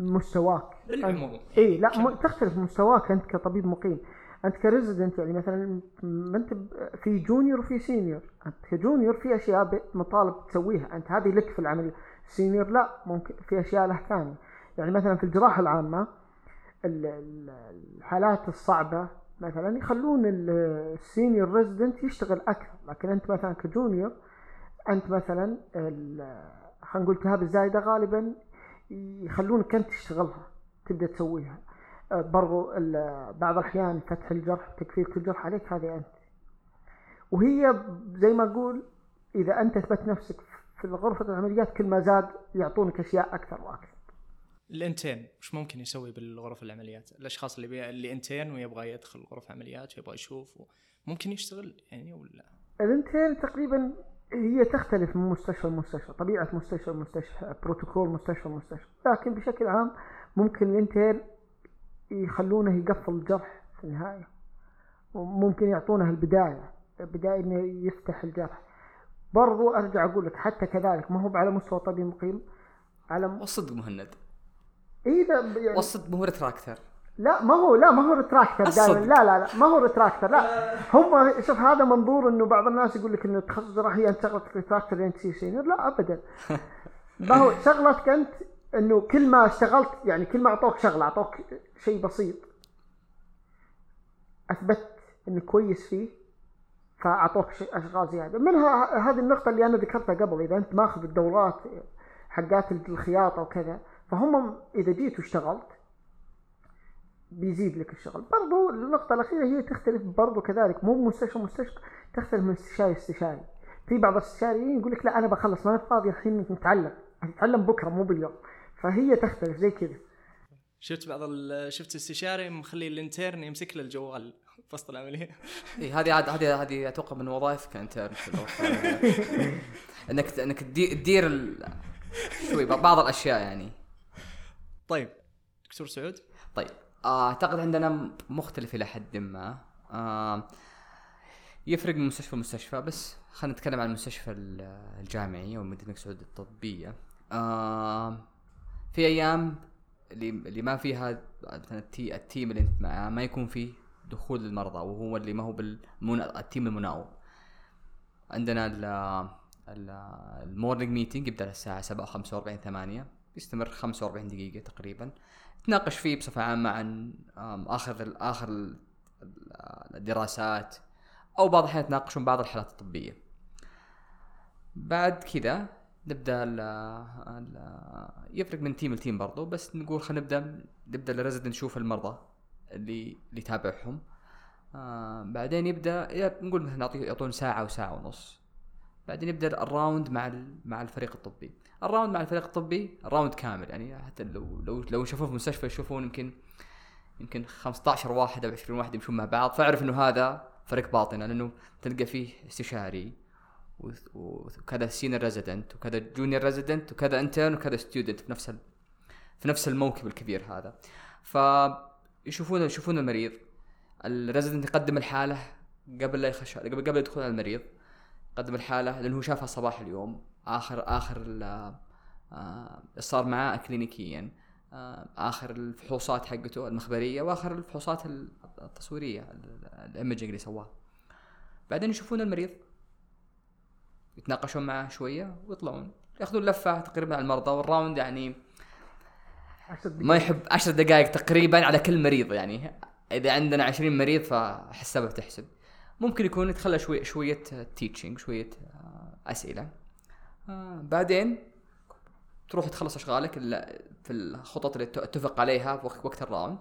مستواك. بالعموم. اي لا م... تختلف مستواك أنت كطبيب مقيم. أنت ك resident يعني مثلا ما أنت في junior وفي senior. أنت ك junior في أشياء مطالب تسويها. أنت هذه لك في العملية. senior لا ممكن في أشياء له ثانية. يعني مثلا في الجراحة العامة ال- ال- الحالات الصعبة مثلا يخلون ال- ال senior resident يشتغل أكثر. لكن أنت مثلا ك junior أنت مثلا خلينا نقول التهاب الزايدة غالبا يخلونك أنت تشتغلها تبدأ تسويها. برضو ال- بعض الأحيان فتح الجرح تقفيل الجرح عليك هذه أنت. وهي زي ما أقول إذا أنت أثبت نفسك في غرفه العمليات كل ما زاد يعطونك أشياء أكثر وأكثر. الإنتين وش ممكن يسوي بالغرف العمليات؟ الأشخاص اللي بي... اللي إنتين ويبغى يدخل غرف عمليات ويبغى يشوف و... ممكن يشتغل يعني ولا؟ الإنتين تقريبا هي تختلف من مستشفى لمستشفى طبيعة مستشفى لمستشفى بروتوكول مستشفى لمستشفى لكن بشكل عام ممكن الإنتين يخلونه يقفل الجرح في النهاية. وممكن يعطونه البداية بداية إنه يفتح الجرح. برضو أرجع أقول لك حتى كذلك ما هو على مستوى طبيب مقيم على م... والصدق مهند. إذا يعني والصدق مو retractor لا ما هو لا ما هو retractor. دائما. لا لا لا ما هو retractor لا. هم شوف هذا منظور إنه بعض الناس يقول لك إنه التخصص جراحي انت شغلتك retractor لين تصير senior لا ابدا. ما هو شغلتك أنت إنه كل ما اشتغلت يعني كل ما أعطوك شغلة أعطوك شيء بسيط أثبت إنك كويس فيه فأعطوك أشغال زيادة. منها هذه النقطة اللي أنا ذكرتها قبل إذا أنت ماخذ الدورات حقات الخياطة وكذا فهم إذا جيت واشتغلت بيزيد لك الشغل. برضو النقطة الأخيرة هي تختلف برضو كذلك مو مستشفى مستشفى تختلف من استشاري استشاري في بعض الاستشاريين يقول لك لا أنا بخلص ما أنا فاضي الحين نتعلم نتعلم بكرة مو باليوم. فهي تختلف زي كذا. شفت بعض ال... شفت استشاري مخلي الانترن يمسك له الجوال في وسط العملية. اي إيه، هذه عاد هذه هذه أتوقع من وظائفك العملية. إنك إنك تدي- تدير ال... شوي بعض الأشياء يعني. طيب دكتور سعود؟ طيب آه، أعتقد عندنا مختلف إلى حد ما. آه، يفرق من مستشفى لمستشفى بس خلينا نتكلم عن المستشفى ال- الجامعي أو مدينه الملك سعود الطبية. آه، في أيام اللي اللي ما فيها مثلا التي ال team اللي أنت معاه ما يكون فيه دخول للمرضى وهو اللي ما هو بالمنا... ال team المناوب. عندنا ال ال- ال morning meeting يبدأ الساعة 7 45 8 يستمر 45 دقيقة تقريبا. تناقش فيه بصفة عامة عن ال- ال- الدراسات أو بعض الأحيان يتناقشون بعض الحالات الطبية. بعد كذا نبدأ ال ال يفرق من team ل team برضو بس نقول خلينا نبدأ نبدأ ال resident نشوف المرضى اللي اللي يتابعهم. آه بعدين يبدأ نقول مثلا يعطون ساعة وساعه ونص. بعدين يبدأ ال round مع مع الفريق الطبي. ال round مع الفريق الطبي ال round كامل يعني حتى لو لو لو يشوفون في المستشفى يشوفون يمكن يمكن 15 واحد أو 20 واحد يمشون مع بعض فاعرف إنه هذا فريق باطنه لأنه تلقى فيه استشاري. وكذا senior resident وكذا junior resident وكذا intern وكذا student في نفس. في نفس الموكب الكبير هذا. فيشوفون يشوفون المريض. ال resident يقدم الحالة قبل لا يخش قبل قبل يدخل على المريض. يقدم الحالة لأنه هو شافها صباح اليوم. اخر آخر ال- آه، اللي صار معاه clinically. آه، آخر الفحوصات حقته المخبرية وآخر الفحوصات ال- التصويرية ال- ال imaging اللي سواها بعدين يشوفون المريض. يتناقشون معه شوية ويطلعون. يأخذون لفة تقريبا على المرضى وال round يعني ما. يحب عشر دقائق تقريبا على كل مريض يعني. إذا عندنا عشرين مريض فحسبها بتحسب ممكن يكون يتخلله شوي شوية teaching شوية أسئلة. آه، بعدين تروح تخلص أشغالك ال- في الخطط اللي اتفق عليها في وقت ال round.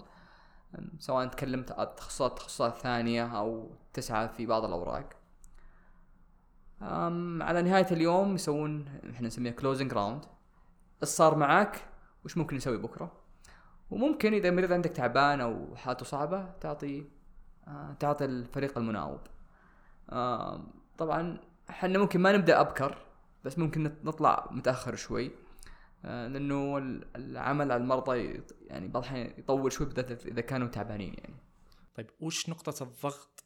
سواء تكلمت عن تخصصات تخصصات ثانية أو تسعى في بعض الأوراق. على نهاية اليوم يسوون إحنا نسميها closing round إيش صار معاك؟ وش ممكن نسوي بكرة؟ وممكن إذا المريض عندك تعبان أو حالته صعبة تعطي آه تعطي الفريق المناوب. طبعا إحنا ممكن ما نبدأ أبكر بس ممكن نط- نطلع متأخر شوي. آه لأنه ال- العمل على المرضى يعني بعض الأحيان يطول شوي بالذات إذا كانوا تعبانين يعني. طيب وش نقطة الضغط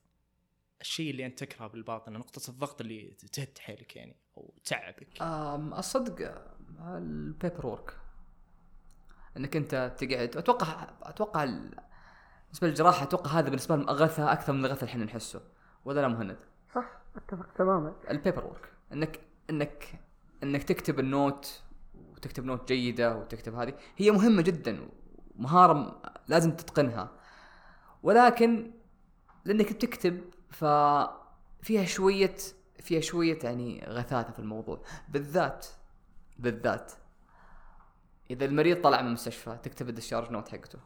الشيء اللي أنت تكرهه بالباطن نقطة الضغط اللي تهد حيلك يعني أو تعبك. الصدق ال paper work إنك أنت تقعد أتوقع أتوقع ال- بالنسبة للجراحة أتوقع هذا بالنسبة لهم أغثى أكثر من الغث اللي إحنا نحسه. ولا لا مهند؟ صح أتفق تماما. ال paper work إنك إنك إنك تكتب ال note وتكتب note جيدة وتكتب هذه. هي مهمة جدا مهاره لازم تتقنها. ولكن لأنك بتكتب ففيها شوية فيها شوية يعني غثاثة في الموضوع. بالذات بالذات إذا المريض طلع من المستشفى تكتب ال discharge note حقته.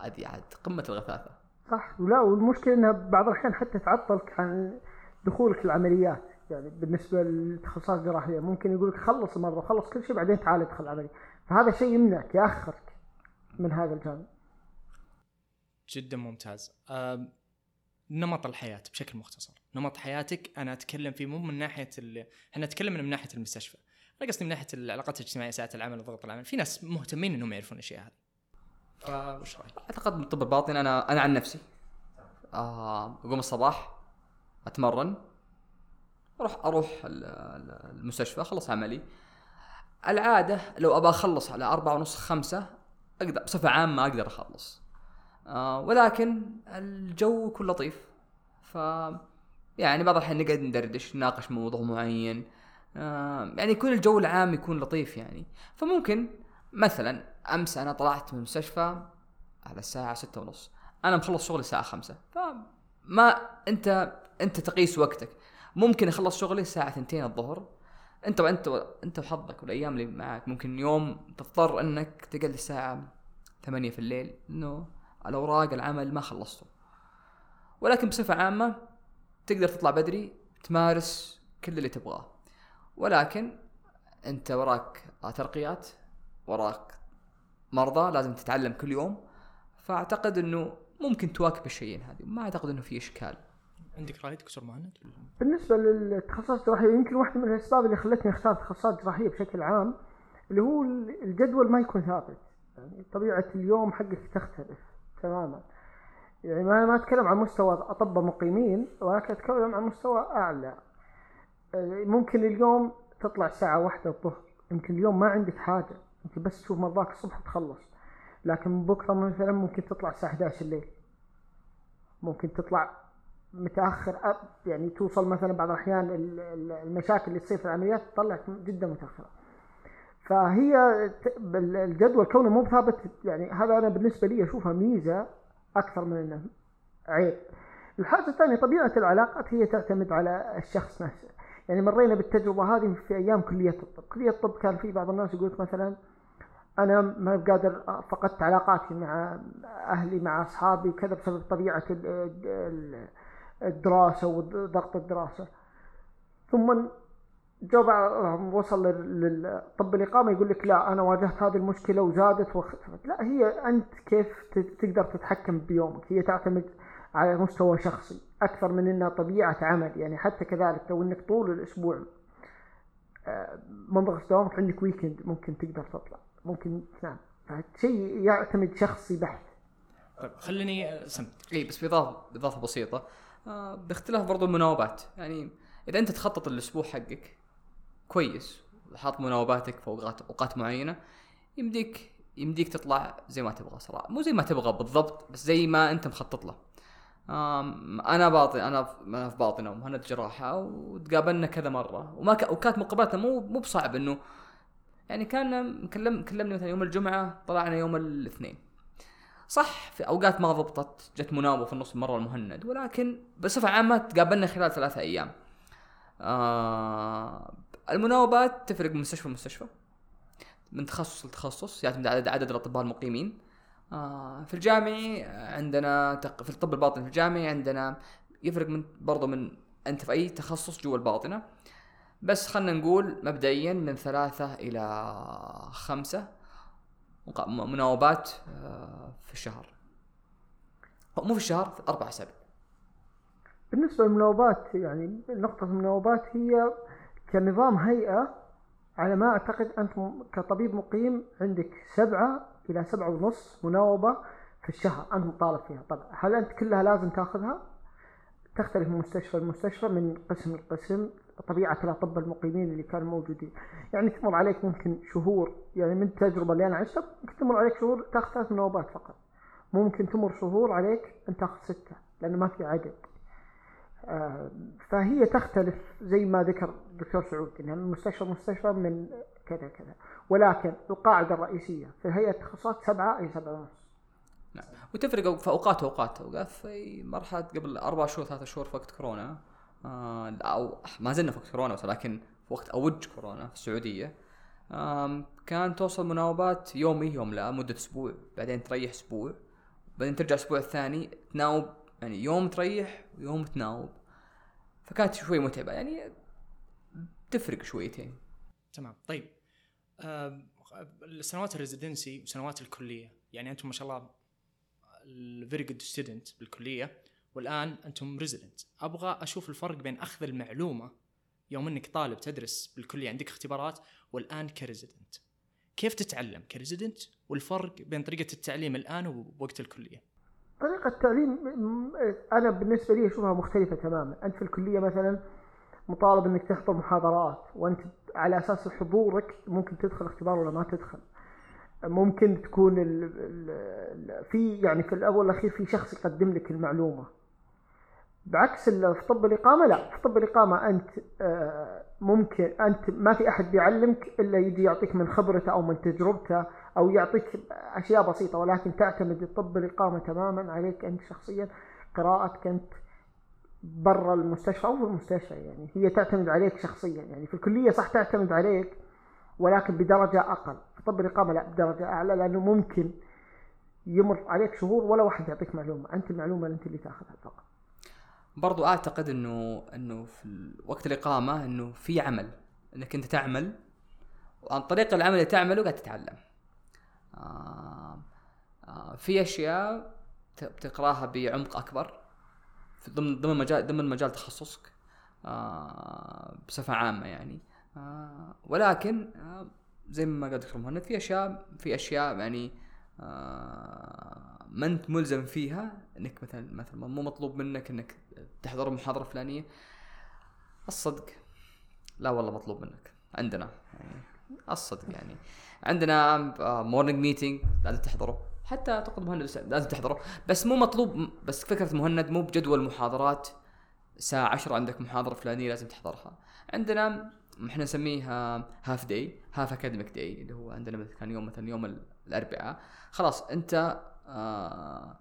هذه عاد قمة الغثاثة. صح ولا والمشكلة إنها بعض الأحيان حتى تعطلك عن دخولك العمليات. يعني بالنسبة للتخصصات الجراحية ممكن يقول لك خلص المرضى وخلص كل شيء بعدين تعال ادخل العملية. فهذا شيء يمنعك يأخرك من هذا الجانب. جدا ممتاز. أم، نمط الحياة بشكل مختصر. نمط حياتك أنا أتكلم فيه مو من ناحية ال... إحنا نتكلم من ناحية المستشفى. أنا قصدي من ناحية العلاقات الاجتماعية ساعات العمل وضغط العمل. في ناس مهتمين إنهم يعرفون الاشياء هذه فوش رأيك؟ أعتقد من الطب الباطني أنا أنا عن نفسي. آه، أقوم الصباح أتمرن أروح أروح ال- ال- المستشفى أخلص عملي. العادة لو أبى أخلص على أربعة ونص خمسة أقدر بصفة عامة أقدر أخلص. آه ولكن الجو يكون لطيف. ف يعني بعض الاحيان نقعد ندردش نناقش موضوع معين. آه يعني يكون الجو العام يكون لطيف يعني. فممكن مثلا أمس أنا طلعت من المستشفى على الساعة ستة ونص. أنا مخلص شغلي الساعة خمسة. فما أنت أنت تقيس وقتك. ممكن أخلص شغلي الساعة ثنتين الظهر. أنت وأنت أنت وحظك والأيام اللي معك. ممكن يوم تضطر أنك تقعد الساعة ثمانية في الليل. إنه الأوراق العمل ما خلصته. ولكن بصفة عامة تقدر تطلع بدري تمارس كل اللي تبغاه. ولكن أنت وراك ترقيات وراك مرضى لازم تتعلم كل يوم. فأعتقد إنه ممكن تواكب الشيئين هذه. ما أعتقد إنه في إشكال. عندك رأي دكتور مهند؟ بالنسبة للتخصصات الجراحية يمكن واحدة من الأسباب اللي خلتني أختار تخصصات جراحية بشكل عام اللي هو الجدول ما يكون ثابت. يعني طبيعة اليوم حقك تختلف. تماما. يعني ما ما أتكلم عن مستوى اطباء مقيمين ولكن أتكلم عن مستوى أعلى. ممكن اليوم تطلع الساعة واحدة الظهر يمكن اليوم ما عندك حاجة انت بس تشوف مرضاك الصبح تخلص. لكن بكرة مثلا ممكن تطلع الساعة 11 الليل. ممكن تطلع متأخر أب- يعني توصل مثلا بعض الأحيان ال- ال- المشاكل اللي تصير في العمليات تطلعك جدا متاخره فهي الجدول كونه مو ثابت يعني هذا أنا بالنسبة لي أشوفها ميزة أكثر من إنه عيب. الحاجة الثانية طبيعة العلاقات هي تعتمد على الشخص نفسه. يعني مرينا بالتجربة هذه في أيام كلية الطب، كلية الطب كان في بعض الناس يقول مثلا أنا ما قادر فقدت علاقاتي مع أهلي مع أصحابي وكذا بسبب طبيعة ال- ال- الدراسة وضغط الدراسة. ثم جو بعضهم وصل لل- للطب الإقامة يقول لك لا أنا واجهت هذه المشكلة وزادت واختفت لا هي أنت كيف تقدر تتحكم بيومك؟ هي تعتمد على مستوى شخصي أكثر من أنها طبيعة عمل يعني حتى كذلك لو أنك طول الأسبوع آه، منضغط دوامك عندك ويكند ممكن تقدر تطلع ممكن تنام. فشيء يعتمد شخصي بحت. طيب خليني سم إي بس بإضافة بإضافة بسيطة. آه باختلاف برضو المناوبات يعني إذا أنت تخطط الأسبوع حقك كويس. حاط مناوباتك في اوقات اوقات معينة. يمديك يمديك تطلع زي ما تبغى صراحة. مو زي ما تبغى بالضبط بس زي ما انت مخطط له. أنا باطن أنا أنا في باطنه ومهند جراحه وتقابلنا كذا مرة. وما ك... وكانت مقابلتنا مو مو بصعب انه يعني كان كلم كلمني مثلا يوم الجمعة طلعنا يوم الاثنين. صح في أوقات ما ضبطت جت مناوبة في النص مرة المهند. ولكن بصفة عامة تقابلنا خلال ثلاثة أيام. آه المناوبات تفرق من مستشفى لمستشفى. من تخصص لتخصص يعتمد على عدد, الأطباء المقيمين. آه في الجامعي عندنا تق... في الطب الباطني في الجامعي عندنا يفرق من برضو من أنت في أي تخصص جوا الباطنة. بس خلنا نقول مبدئيا من ثلاثة إلى خمسة مناوبات آه، في الشهر. مو في الشهر في أربع أسابيع بالنسبة للمناوبات يعني نقطة المناوبات هي كنظام هيئة على ما أعتقد أنت كطبيب مقيم عندك سبعة إلى سبعة ونص مناوبة في الشهر أنت مطالب فيها. طبعا هل أنت كلها لازم تاخذها؟ تختلف من مستشفى لمستشفى من قسم لقسم. طبيعة الأطباء المقيمين اللي كانوا موجودين. يعني تمر عليك ممكن شهور. يعني من التجربة اللي أنا عشتها ممكن تمر عليك شهور تاخذ ثلاث مناوبات فقط. ممكن تمر شهور عليك أن تاخذ ستة لأنه ما في عدد. فهي تختلف زي ما ذكر الدكتور سعود إنها من مستشفى لمستشفى من كذا كذا. ولكن القاعدة الرئيسية في هيئة التخصصات سبعة اي سبعة ونص. نعم. وتفرق في اوقات وأوقات. اوقات في مرحلة قبل أربع شهور ثلاثة شهور في وقت كورونا. آه أو ما زلنا في وقت كورونا بس لكن في وقت أوج كورونا في السعودية. كان توصل مناوبات يوم يوم لا مدة أسبوع. بعدين تريح أسبوع. بعدين ترجع الأسبوع الثاني تناوب يعني يوم تريح ويوم تناوب فكانت شوي متعبة يعني تفرق شويتين. تمام طيب. آه سنوات ال residency وسنوات الكلية يعني أنتم ما شاء الله ال very good student بالكلية والآن أنتم resident أبغى أشوف الفرق بين أخذ المعلومة يوم إنك طالب تدرس بالكلية عندك اختبارات والآن ك resident كيف تتعلم ك resident والفرق بين طريقة التعليم الآن ووقت الكلية. طريقة التعليم أنا بالنسبة لي أشوفها مختلفة تماما. أنت في الكلية مثلا مطالب إنك تحضر محاضرات وأنت على أساس حضورك ممكن تدخل اختبار ولا ما تدخل. ممكن تكون ال ال ال في يعني في الأول والأخير في شخص يقدم لك المعلومة. بعكس في طب الإقامة لا. في طب الإقامة أنت آه، ممكن أنت ما في أحد بيعلمك إلا يجي يعطيك من خبرته أو من تجربته أو يعطيك أشياء بسيطة ولكن تعتمد طب الاقامه تماما عليك أنت شخصيا قراءتك أنت برا المستشفى أو في المستشفى يعني. هي تعتمد عليك شخصيا يعني. في الكلية صح تعتمد عليك ولكن بدرجة أقل. في طب الإقامة لا بدرجة أعلى لأنه ممكن يمر عليك شهور ولا واحد يعطيك معلومة. أنت المعلومة أنت اللي تأخذها فقط. برضو أعتقد إنه إنه في وقت الاقامه إنه في عمل إنك أنت تعمل وعن طريق العمل اللي تعمله قاعد تتعلم. آه آه في أشياء بتقراها بعمق أكبر في ضمن ضمن مجال ضمن مجال تخصصك آه بصفة عامة يعني. آه ولكن آه زي ما قال دكتور مهند في أشياء في أشياء يعني ما انت ملزم فيها انك مثلا مثلا مو مطلوب منك انك تحضر محاضرة فلانية. الصدق. لا والله مطلوب منك. عندنا يعني الصدق يعني. عندنا morning meeting لازم تحضره. حتى أعتقد مهند لازم تحضره. بس مو مطلوب بس فكرة مهند مو بجدول محاضرات. الساعة 10 عندك محاضرة فلانية لازم تحضرها. عندنا إحنا نسميها half day half academic day اللي هو عندنا مثلا يوم مثلا يوم الاربعاء خلاص أنت آه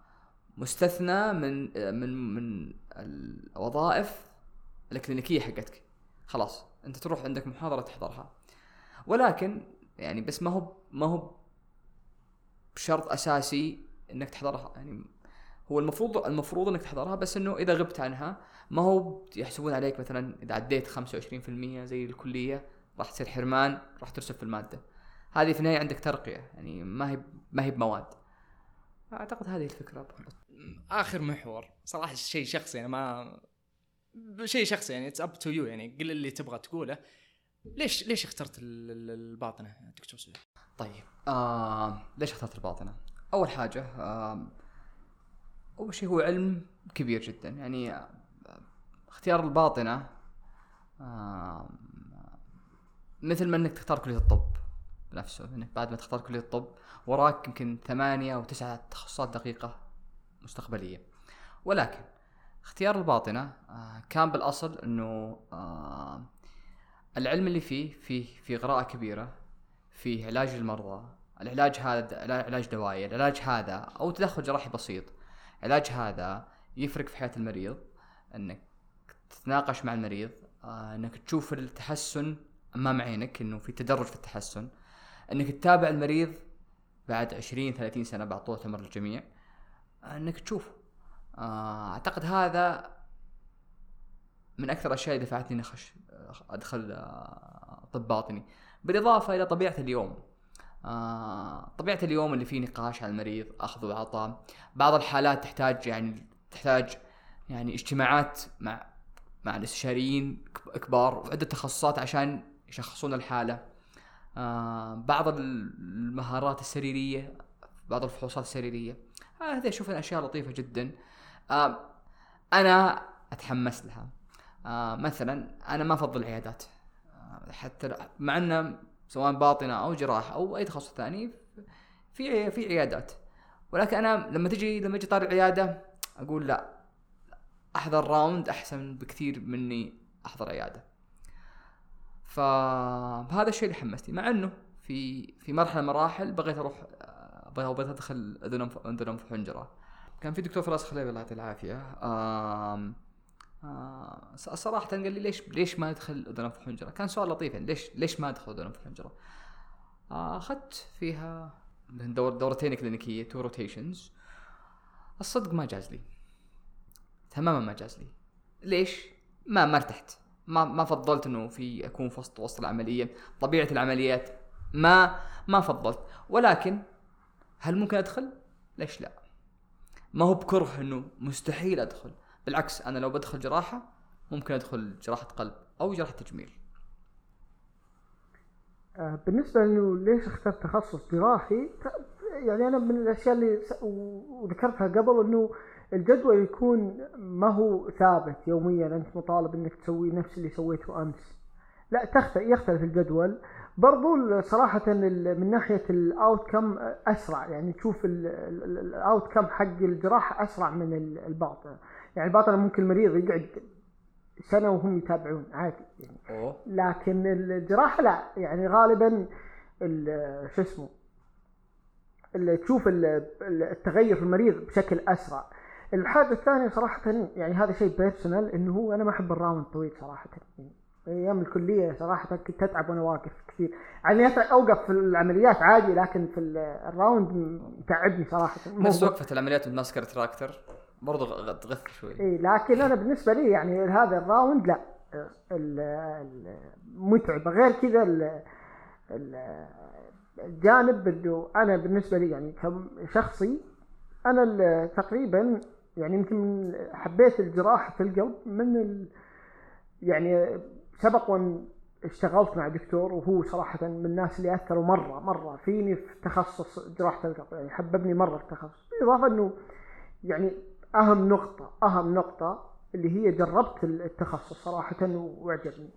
مستثنى من آه، من من الوظائف الكلينيكيه حقتك. خلاص أنت تروح عندك محاضرة تحضرها. ولكن يعني بس ما هو ما هو بشرط أساسي إنك تحضرها. يعني هو المفروض المفروض إنك تحضرها بس إنه إذا غبت عنها ما هو يحسبون عليك مثلا إذا عديت 25% زي الكلية راح تصير حرمان راح ترسب في المادة. هذه في النهايه عندك ترقية يعني ما هي ما هي بمواد. أعتقد هذه الفكرة. آخر محور. صراحة شيء شخصي أنا ما شيء شخصي يعني it's up to you يعني قل اللي تبغى تقوله. ليش ليش اخترت ال- ال- الباطنة؟ دكتور سعود؟ طيب آه ليش اخترت الباطنة؟ أول حاجة آه أول شيء هو علم كبير جدا. يعني آه اختيار الباطنة آه مثل ما إنك تختار كلية الطب نفسه انك بعد ما تختار كلية الطب وراك يمكن ثمانية أو تسعة تخصصات دقيقة مستقبلية. ولكن اختيار الباطنة آه كان بالأصل إنه آه العلم اللي فيه فيه في قراءة كبيرة في علاج المرضى العلاج هذا علا- علاج دوائي العلاج هذا أو تدخل جراحي بسيط. علاج هذا يفرق في حياة المريض إنك تتناقش مع المريض آه إنك تشوف التحسن أمام عينك إنه في تدرج في التحسن. إنك تتابع المريض بعد 20 30 سنة بعد طول عمر الجميع إنك تشوفه. آه أعتقد هذا من أكثر الاشياء اللي دفعتني إني أخش أدخل آه، طب باطني. بالإضافة إلى طبيعة اليوم. آه طبيعة اليوم اللي فيه نقاش على المريض أخذ وعطاء بعض الحالات تحتاج يعني تحتاج يعني اجتماعات مع مع الاستشاريين كب- كبار وعدة تخصصات عشان يشخصون الحالة. بعض المهارات السريرية بعض الفحوصات السريرية. آه هذه أشوف أشياء لطيفة جدا. آه أنا أتحمس لها. آه مثلا أنا ما أفضل العيادات. آه حتى مع إنه سواء باطنة أو جراحه أو أي تخصص ثاني في في عيادات. ولكن أنا لما تجي لما أجي طالع العياده أقول لا أحضر راوند أحسن بكثير مني أحضر عيادة. فهذا الشيء اللي حمسني. مع إنه في في مرحلة من المراحل بغيت أروح آه، بغيت أدخل أذن أذن أنف حنجره كان في دكتور فراس خليل الله يعطيه العافية. صراحة قال لي ليش ليش ما أدخل أذن أنف حنجرة؟ كان سؤال لطيف يعني ليش ليش ما أدخل أذن أنف حنجرة؟ آه، أخذت فيها دور دورتين كلينيكية two rotations الصدق ما جاز لي. تماما ما جاز لي. ليش؟ ما ما ارتحت. ما ما فضلت إنه في أكون في وسط وسط العملية. طبيعة العمليات ما ما فضلت. ولكن هل ممكن أدخل؟ ليش لا؟ ما هو بكره إنه مستحيل أدخل. بالعكس أنا لو بدخل جراحة ممكن أدخل جراحة قلب أو جراحة تجميل. آه، بالنسبة انه ليش اخترت تخصص جراحي؟ يعني أنا من الأشياء اللي وذكرتها قبل إنه الجدول يكون ما هو ثابت يوميا أنت مطالب إنك تسوي نفس اللي سويته أمس. لا تختلف يختلف الجدول. برضو صراحة من ناحية ال outcome أسرع يعني تشوف ال outcome حق الجراحة أسرع من ال- الباطنة يعني الباطنة ممكن المريض يقعد سنة وهم يتابعون عادي يعني. لكن الجراحه لا يعني غالبا ال- شو اسمه تشوف ال- ال- التغير في المريض بشكل أسرع. الحاجة الثانية صراحة يعني هذا شيء personal إنه هو أنا ما أحب ال round طويل صراحة. يعني أيام الكلية صراحة كنت أتعب وأنا واقف كثير. يعني أوقف في العمليات عادي لكن في ال- ال round متعبني صراحة. نفس وقفة العمليات وماسك retractor برضه تغث شوي. إي لكن أنا بالنسبة لي يعني هذا ال round لا. متعبه غير كذا ال- ال- الجانب إنه أنا بالنسبة لي يعني كشخصي أنا تقريبا يعني يمكن حبيت الجراحة في القلب من ال يعني سبق وأن اشتغلت مع دكتور وهو صراحة من الناس اللي أثروا مرة مرة فيني في تخصص جراحة القلب يعني حببني مرة في التخصص. بالإضافة أنه يعني أهم نقطة أهم نقطة اللي هي جربت التخصص صراحة واعجبني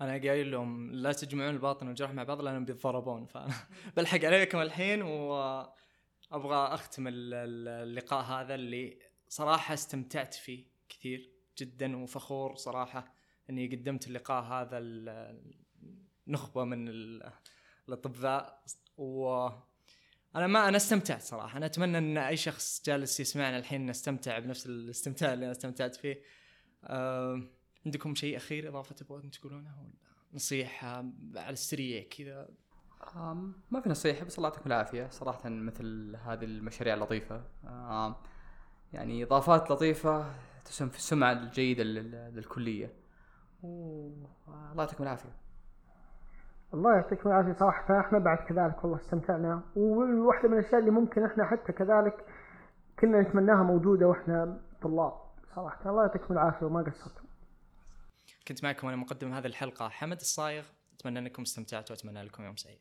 أنا قايل لهم لا تجمعون الباطن والجرح مع بعض لأنهم بيتضربون فبلحق عليكم الحين وابغى أختم ال- ال- اللقاء هذا اللي صراحة استمتعت فيه كثير جدا وفخور صراحة إني قدمت اللقاء هذا نخبه من الأطباء. و أنا ما أنا استمتعت صراحة. أنا أتمنى إن أي شخص جالس يسمعنا الحين نستمتع بنفس الاستمتاع اللي أنا استمتعت فيه. أه عندكم شيء أخير إضافة تبغون تقولونه؟ ولا نصيحة على السريع كذا؟ ما في نصيحه بس الله يعطيكم العافية. صراحة مثل هذه المشاريع اللطيفة. يعني إضافات لطيفة تسهم في السمعة الجيدة للكلية. والله يعطيكم العافية. الله يعطيكم العافية. صراحة إحنا بعد كذلك والله استمتعنا. وواحدة من الأشياء اللي ممكن إحنا حتى كذلك كنا نتمناها موجودة وإحنا طلاب. صراحة الله يعطيكم العافية وما قصرتم. كنت معكم أنا مقدم هذه الحلقة حمد الصايغ. أتمنى أنكم استمتعتوا وأتمنى لكم يوم سعيد.